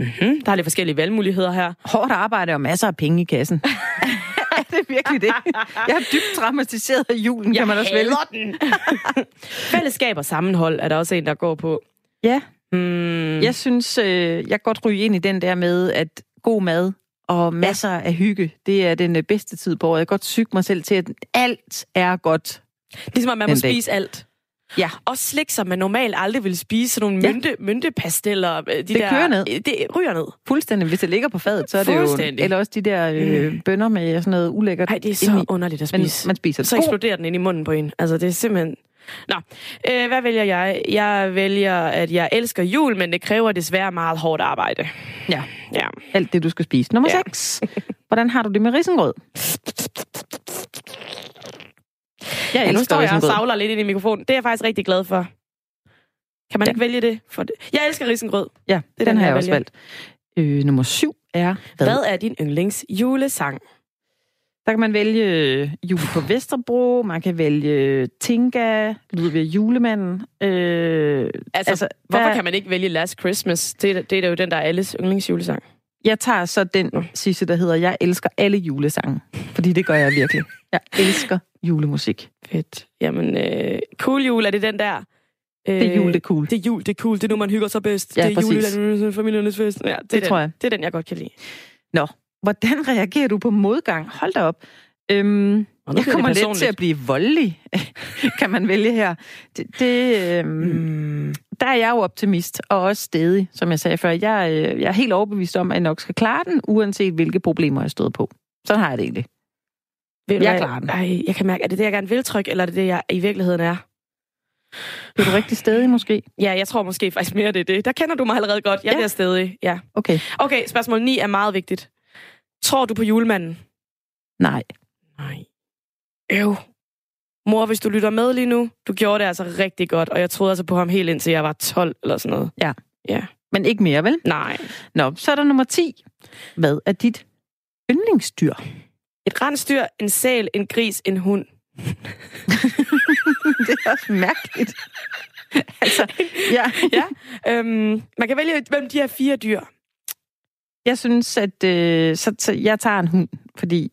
Mm-hmm. Der er lidt forskellige valgmuligheder her. Hårdt arbejde og masser af penge i kassen. er det virkelig det? Jeg er dybt traumatiseret af julen, kan man også vælge. den. Fællesskab og sammenhold er der også en, der går på. Ja, Mm. jeg synes, øh, jeg kan godt ryge ind i den der med, at god mad og masser af hygge, det er den øh, bedste tid på året. Jeg kan godt syge mig selv til, at alt er godt. Ligesom at man må dag. spise alt. Ja. Også slik, som man normalt aldrig vil spise. Sådan nogle Ja. mynte, myntepasteller. øh, De Det der, kører ned. Det ryger ned. Fuldstændig. Hvis det ligger på fadet, så er det jo... Eller også de der øh, bønner med sådan noget ulækkert Nej, det er så indeni. underligt at Men spise. man spiser det. så eksploderer den ind i munden på en. Altså, det er simpelthen... Nå, øh, hvad vælger jeg? Jeg vælger, at jeg elsker jul, men det kræver desværre meget hårdt arbejde. Ja. Ja. Alt det, du skal spise. Nummer Ja. 6. Hvordan har du det med risengrød? Jeg Ja, nu står jeg og savler lidt ind i mikrofonen. Det er jeg faktisk rigtig glad for. Kan man Ja. ikke vælge det? For det? Jeg elsker risengrød. Ja, er den, den, har jeg jeg også valgt. Øh, nummer 7 er... Hvad? Hvad er din yndlings julesang? Der kan man vælge øh, Jul på Vesterbro, man kan vælge Tinka, Ludvig Julemanden. Øh, Altså, Altså, hvorfor hvad- kan man ikke vælge Last Christmas? Det, er- det er jo den, der er alles yndlingsjulesang. jeg tager så den sidste, der hedder Jeg elsker alle julesange. Fordi det gør jeg virkelig. Jeg elsker julemusik. Fedt. Jamen, øh, cool jul, er det den der? Øh, Det er jul, det er cool. Det er jul, det er cool. Det er nu, man hygger sig bedst. Ja, det er præcis. jul, familiernes fest. Ja, det, Det den. tror jeg. Det er den, jeg godt kan lide. Nå, hvordan reagerer du på modgang? Hold da op. Øhm, jeg kommer lidt til at blive voldelig, kan man vælge her. Det, det, øhm, Mm. der er jeg jo optimist, og også stedig, som jeg sagde før. Jeg, øh, jeg er helt overbevist om, at jeg nok skal klare den, uanset hvilke problemer jeg stod på. Sådan har jeg det egentlig. Ved du Jeg klarer den. Ej, jeg kan mærke, er det det, jeg gerne vil trykke, eller er det det, jeg i virkeligheden er? Er du rigtig stedig måske? Ja, jeg tror måske faktisk mere, det er det. Der kender du mig allerede godt. Jeg Ja. bliver stedig. Ja. Okay. Okay, spørgsmål 9 er meget vigtigt. Tror du på julemanden? Nej. Nej. Øv. Mor, hvis du lytter med lige nu, du gjorde det altså rigtig godt, og jeg troede altså på ham helt indtil jeg var 12 eller sådan noget. Ja. Ja. Men ikke mere, vel? Nej. Nå, så er der nummer 10. Hvad er dit yndlingsdyr? Et rensdyr, en sæl, en gris, en hund. det er også mærkeligt. altså, ja. Ja. øhm, man kan vælge hvem de her fire dyr. Jeg synes, at øh, så, så jeg tager en hund, fordi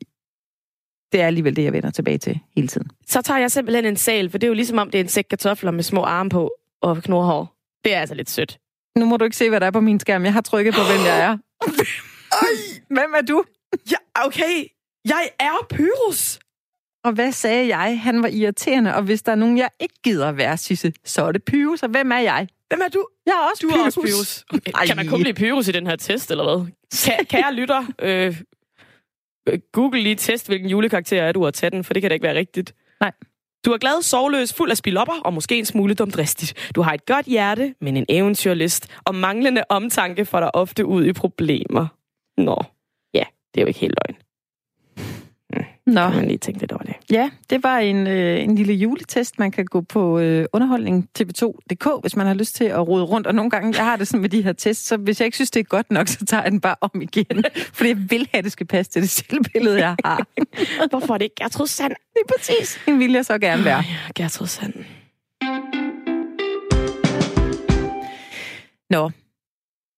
det er alligevel det, jeg vender tilbage til hele tiden. Så tager jeg simpelthen en sæl, for det er jo ligesom om, det er en sæk kartofler med små arme på og knorhår. Det er altså lidt sødt. Nu må du ikke se, hvad der er på min skærm. Jeg har trykket på, hvem jeg er. Hvem er du? Ja, okay. Jeg er Pyrus. Og hvad sagde jeg? Han var irriterende, og hvis der er nogen, jeg ikke gider at være, Sisse, så er det Pyrus, og hvem er jeg? Hvem er du? Jeg er også Du Pyrus. er også Pyrus. Ej. Kan man kun blive Pyrus i den her test, eller hvad? Kære, kære lytter, øh, øh, Google lige test, hvilken julekarakter er du, og tage den, for det kan da ikke være rigtigt. Nej. Du er glad, sovløs, fuld af spilopper, og måske en smule dumdristigt. Du har et godt hjerte, men en eventyrlist, og manglende omtanke får dig ofte ud i problemer. Nå, ja, det er jo ikke helt løgn. Nå, Kan man lige tænke lidt over det. ja, det var en, øh, en lille juletest. Man kan gå på øh, underholdning tv2.dk, hvis man har lyst til at rode rundt. Og nogle gange, jeg har det sådan med de her tests, så hvis jeg ikke synes, det er godt nok, så tager jeg den bare om igen. Fordi jeg vil have, at det skal passe til det selvbillede, jeg har. Hvorfor er det ikke Gertrud Sand? Det er præcis. En vil jeg så gerne være. Ja, Gertrud Sand. Nå,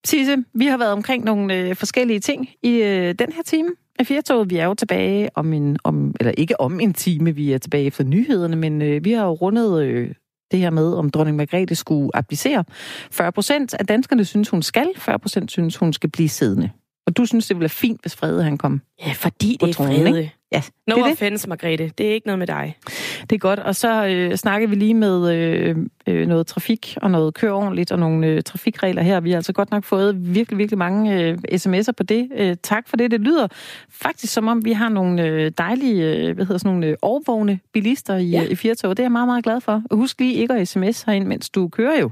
Sisse, vi har været omkring nogle øh, forskellige ting i øh, den her time Firtoget. Vi er jo tilbage om en, om, eller ikke om en time, vi er tilbage efter nyhederne, men øh, vi har jo rundet øh, det her med, om dronning Margrethe skulle applicere. 40 procent af danskerne synes, hun skal, 40 procent synes, hun skal blive siddende. Og du synes, det ville være fint, hvis Frede han kom. Ja, fordi det er tronen, Frede. Ja, No det er det. offense, Margrethe. Det er ikke noget med dig. Det er godt. Og så øh, snakker vi lige med øh, øh, noget trafik og noget kør ordentligt og nogle øh, trafikregler her. Vi har altså godt nok fået virkelig, virkelig mange øh, sms'er på det. Øh, tak for det. Det lyder faktisk som om, vi har nogle øh, dejlige, øh, hvad hedder sådan nogle øh, overvågne bilister i, Ja. ja. i Firtog. Det er jeg meget, meget glad for. Og husk lige ikke at sms herind, mens du kører jo.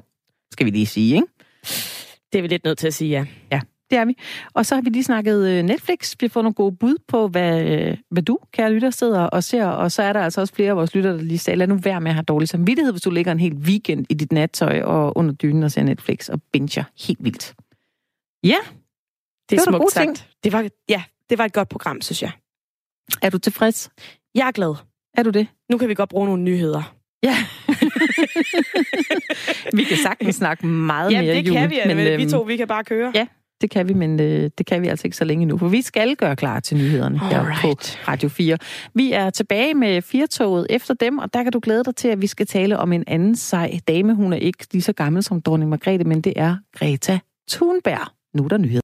Skal vi lige sige, ikke? Det er vi lidt nødt til at sige, ja. Ja, det er vi. Og så har vi lige snakket øh, Netflix. Vi har fået nogle gode bud på, hvad, øh, hvad du, kære lytter, sidder og ser. Og så er der altså også flere af vores lytter, der lige sagde, lad nu være med at have dårlig samvittighed, hvis du ligger en hel weekend i dit nattøj og under dynen og ser Netflix og binger helt vildt. Ja, Det er Det var da smukt sagt. ting. Det var, ja, det var et godt program, synes jeg. er du tilfreds? Jeg er glad. Er du det? Nu kan vi godt bruge nogle nyheder. Ja. vi kan sagtens snakke meget Jamen, mere det jul. kan vi, men, vi øhm, to, vi kan bare køre. Ja, det kan vi, men øh, det kan vi altså ikke så længe nu, for vi skal gøre klar til nyhederne her Alright. på Radio 4. Vi er tilbage med Firtoget efter dem, og der kan du glæde dig til, at vi skal tale om en anden sej dame. Hun er ikke lige så gammel som dronning Margrethe, men det er Greta Thunberg. Nu er der nyheder.